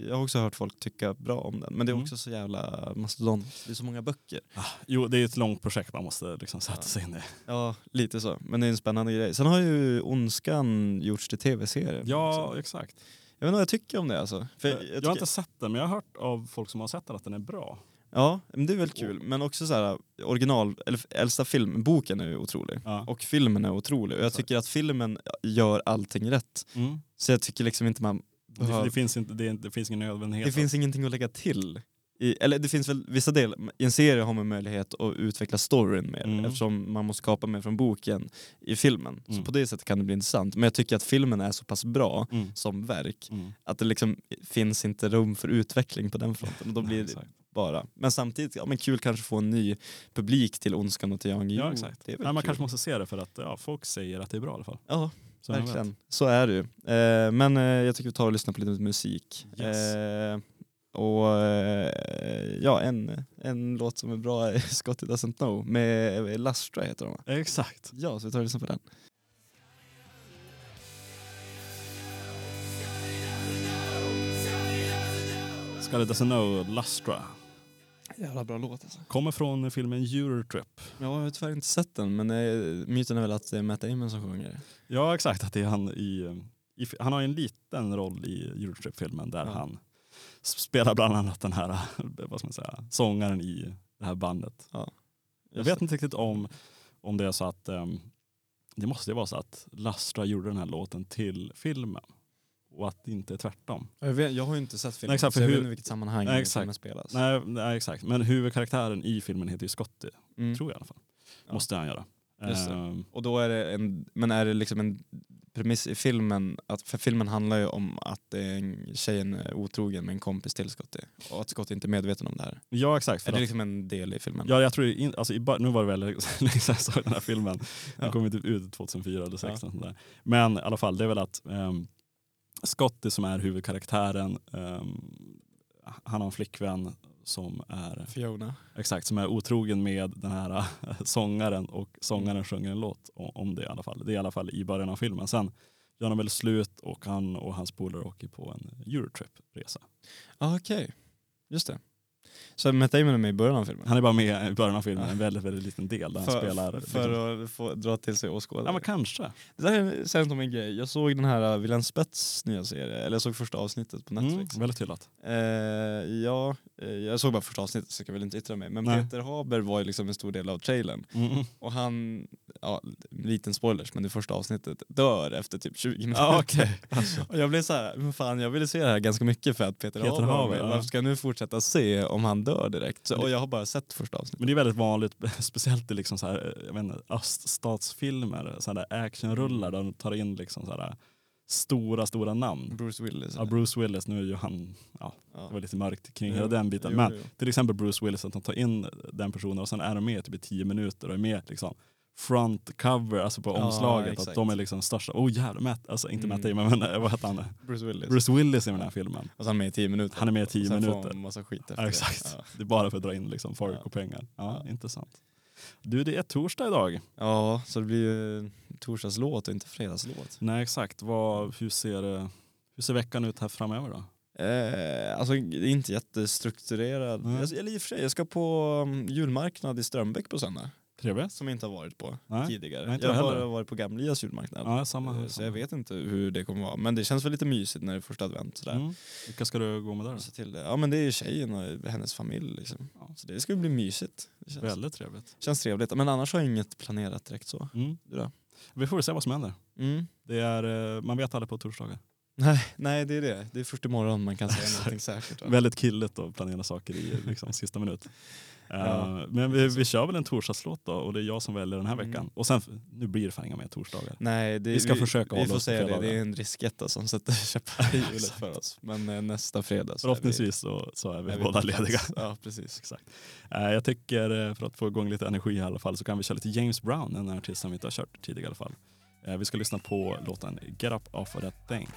Jag har också hört folk tycka bra om den, men det är Mm. också så jävla mastodont. Det är så många böcker. Ah, Jo, det är ett långt projekt man måste liksom sätta Ja. sig in i. Ja, lite så. Men det är en spännande grej. Sen har ju Ondskan gjorts till tv-serie. Ja, också. exakt. Jag vet inte vad jag tycker om det alltså. Jag, jag, jag har inte sett den, men jag har hört av folk som har sett den att den är bra. Ja, men det är väl kul. Men också så här, original, eller äldsta film, boken är ju otrolig. Ja. Och filmen är otrolig. Och jag tycker att filmen gör allting rätt. Mm. Så jag tycker liksom inte man Det, behöver... det, finns inte, det, är det finns ingen nödvändighet. Det finns ingenting att lägga till. I, eller det finns väl vissa delar, i en serie har man möjlighet att utveckla storyn mer Mm. eftersom man måste skapa mer från boken i filmen. Så Mm. på det sättet kan det bli intressant. Men jag tycker att filmen är så pass bra Mm. som verk Mm. att det liksom finns inte rum för utveckling på den fronten. Och då blir Exakt. Bara. Men samtidigt, ja men kul kanske få en ny publik till Ondskan och till Jan. Ja, exakt. Det är väl Ja, man kul. kanske måste se det för att ja, folk säger att det är bra i alla fall. Ja, Så verkligen. Så är det ju. Eh, men eh, jag tycker vi tar och lyssnar på lite musik. Yes. Eh, och eh, ja, en, en låt som är bra är (laughs) Scotty Doesn't Know med Lastra heter de va? Exakt. Ja, så vi tar och lyssnar på den. Scarlett Doesn't Know, Lustra. Jävla bra låt alltså. Kommer från filmen Eurotrip. Jag har tyvärr inte sett den men eh, myten är väl att det är Matt Damon som sjunger. Ja exakt, att det är han i, i han har ju en liten roll i Eurotrip-filmen där Ja. han spelar bland annat den här vad ska man säga, sångaren i det här bandet. Jag Just vet inte riktigt om, om det är så att ehm, det måste ju vara så att Lastra gjorde den här låten till filmen och att det inte är tvärtom. Jag, vet, jag har ju inte sett filmen Nej, exakt, så jag hur- vet inte vilket sammanhang Nej, exakt. filmen spelas. Nej, nej exakt, men huvudkaraktären i filmen heter ju Scotty, Mm. tror jag i alla fall. Ja. Måste han göra. Ehm, Och då är det en, men är det liksom en premiss i filmen, att, för filmen handlar ju om att en, tjejen är otrogen med en kompis till Scotty och att Scotty inte är medveten om det här. ja exakt. Är det att, liksom en del i filmen? ja, jag tror, in, alltså, i, nu var det väl (laughs) länge sedan jag såg den här filmen. Den Ja. kom ju typ ut 2004 eller 2016. sånt där. Men i alla fall, det är väl att um, Scotty som är huvudkaraktären, ehm, han har en flickvän som är, Fiona. exakt, som är otrogen med den här äh, sångaren och sångaren sjunger en låt om det i alla fall. Det är i alla fall i början av filmen. Sen gör de väl slut och han och hans polare åker på en Eurotrip-resa. Ah, Okej, just det. Så Matt Damon är med i början av filmen? Han är bara med i början av filmen, en väldigt, väldigt liten del där han för, spelar. för, liksom- att få dra till sig åskådare? Ja men kanske. Det där är sen om en grej. Jag såg den här uh, William Spets nya serie, eller jag såg första avsnittet på Netflix. Mm, väldigt hyllat. Eh, ja, eh, jag såg bara första avsnittet så jag kan väl inte yttra mig. Men Nej. Peter Haber var ju liksom en stor del av trailern. Mm. Och han, ja, liten spoilers, men det första avsnittet dör efter typ 20 minuter. Ja, okej. (laughs) Och jag blev så här, men fan jag ville se det här ganska mycket för att Peter, Peter Haber, Haber, ja. Varför ska jag nu fortsätta se om om han dör direkt. Så, och jag har bara sett första avsnittet. Men det är väldigt vanligt, (laughs) speciellt i liksom så här, jag vet inte, öststatsfilmer, så här actionrullar där de tar in liksom så här, stora, stora namn. Bruce Willis. Ja, Bruce Willis, nu är ju han, ja, Ja. det var lite mörkt kring hela den biten. jo, Men jo. till exempel Bruce Willis, att de tar in den personen och sen är de med typ i tio minuter och är med liksom front cover, alltså på Ja, omslaget. Att exakt. de är liksom största, oh jävlar, Matt, alltså inte Matt Mm. Damon men eh, vad heter han? Bruce Willis. Bruce Willis i den här filmen. Och så är han med i tio minuter. Han är med i tio Och sen får minuter. han massa skit efter Ja, det. exakt. Ja. Det är bara för att dra in liksom folk och pengar. Ja. Intressant. Du, det är torsdag idag. ja, så det blir ju torsdagslåt och inte fredagslåt. Nej, exakt. Vad, hur, ser, eh, hur ser veckan ut här framöver då? Eh, alltså inte jättestrukturerad. Mm. Jag, eller i och för sig, jag ska på um, julmarknad i Strömbäck på söndag. Trevligt. Som jag inte har varit på Nej, tidigare. nej, inte jag har jag heller. varit på Gamlias julmarknad. Ja, samma. Eh, här, Så samma. jag vet inte hur det kommer vara. Men det känns väl lite mysigt när det är första advent. Sådär. Mm. Vilka ska du gå med där då? Så till det. Ja men det är tjejen och hennes familj. Liksom. Ja. Så det ska bli mysigt. Det känns, Väldigt trevligt. känns trevligt. Men annars har jag inget planerat direkt så. Mm. Du då? Vi får väl se vad som händer. Mm. Det är, eh, man vet aldrig på torsdagar. Nej, nej det är det. Det är först imorgon man kan säga (laughs) någonting säkert. Väldigt killigt att planera saker i liksom, sista minut. (laughs) Eh, Ja. men vi, vi kör väl en torsdagslåt då och det är jag som väljer den här Mm. veckan. Och sen, nu blir det fan inga mer torsdagar. Nej, det, Vi ska försöka vi hålla oss säga det. Det är en risketta som sätter käppar i (laughs) hjulet för oss. Men eh, nästa fredag så Förhoppningsvis så, så är vi, vi, är båda lediga. Ja, precis. Exakt. Eh, jag tycker eh, för att få igång lite energi i alla fall så kan vi köra lite James Brown, en artist som vi inte har kört tidigare i alla fall. Eh, vi ska lyssna på låten Get Up Off of That Thing.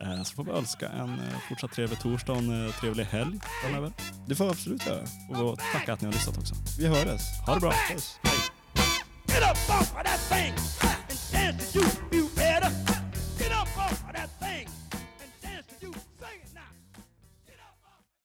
Eh, så får vi önska en eh, fortsatt trevlig torsdag och en eh, trevlig helg framöver. Det får jag absolut göra. Och tacka att ni har lyssnat också. Vi hörs. Ha det bra! Puss. Get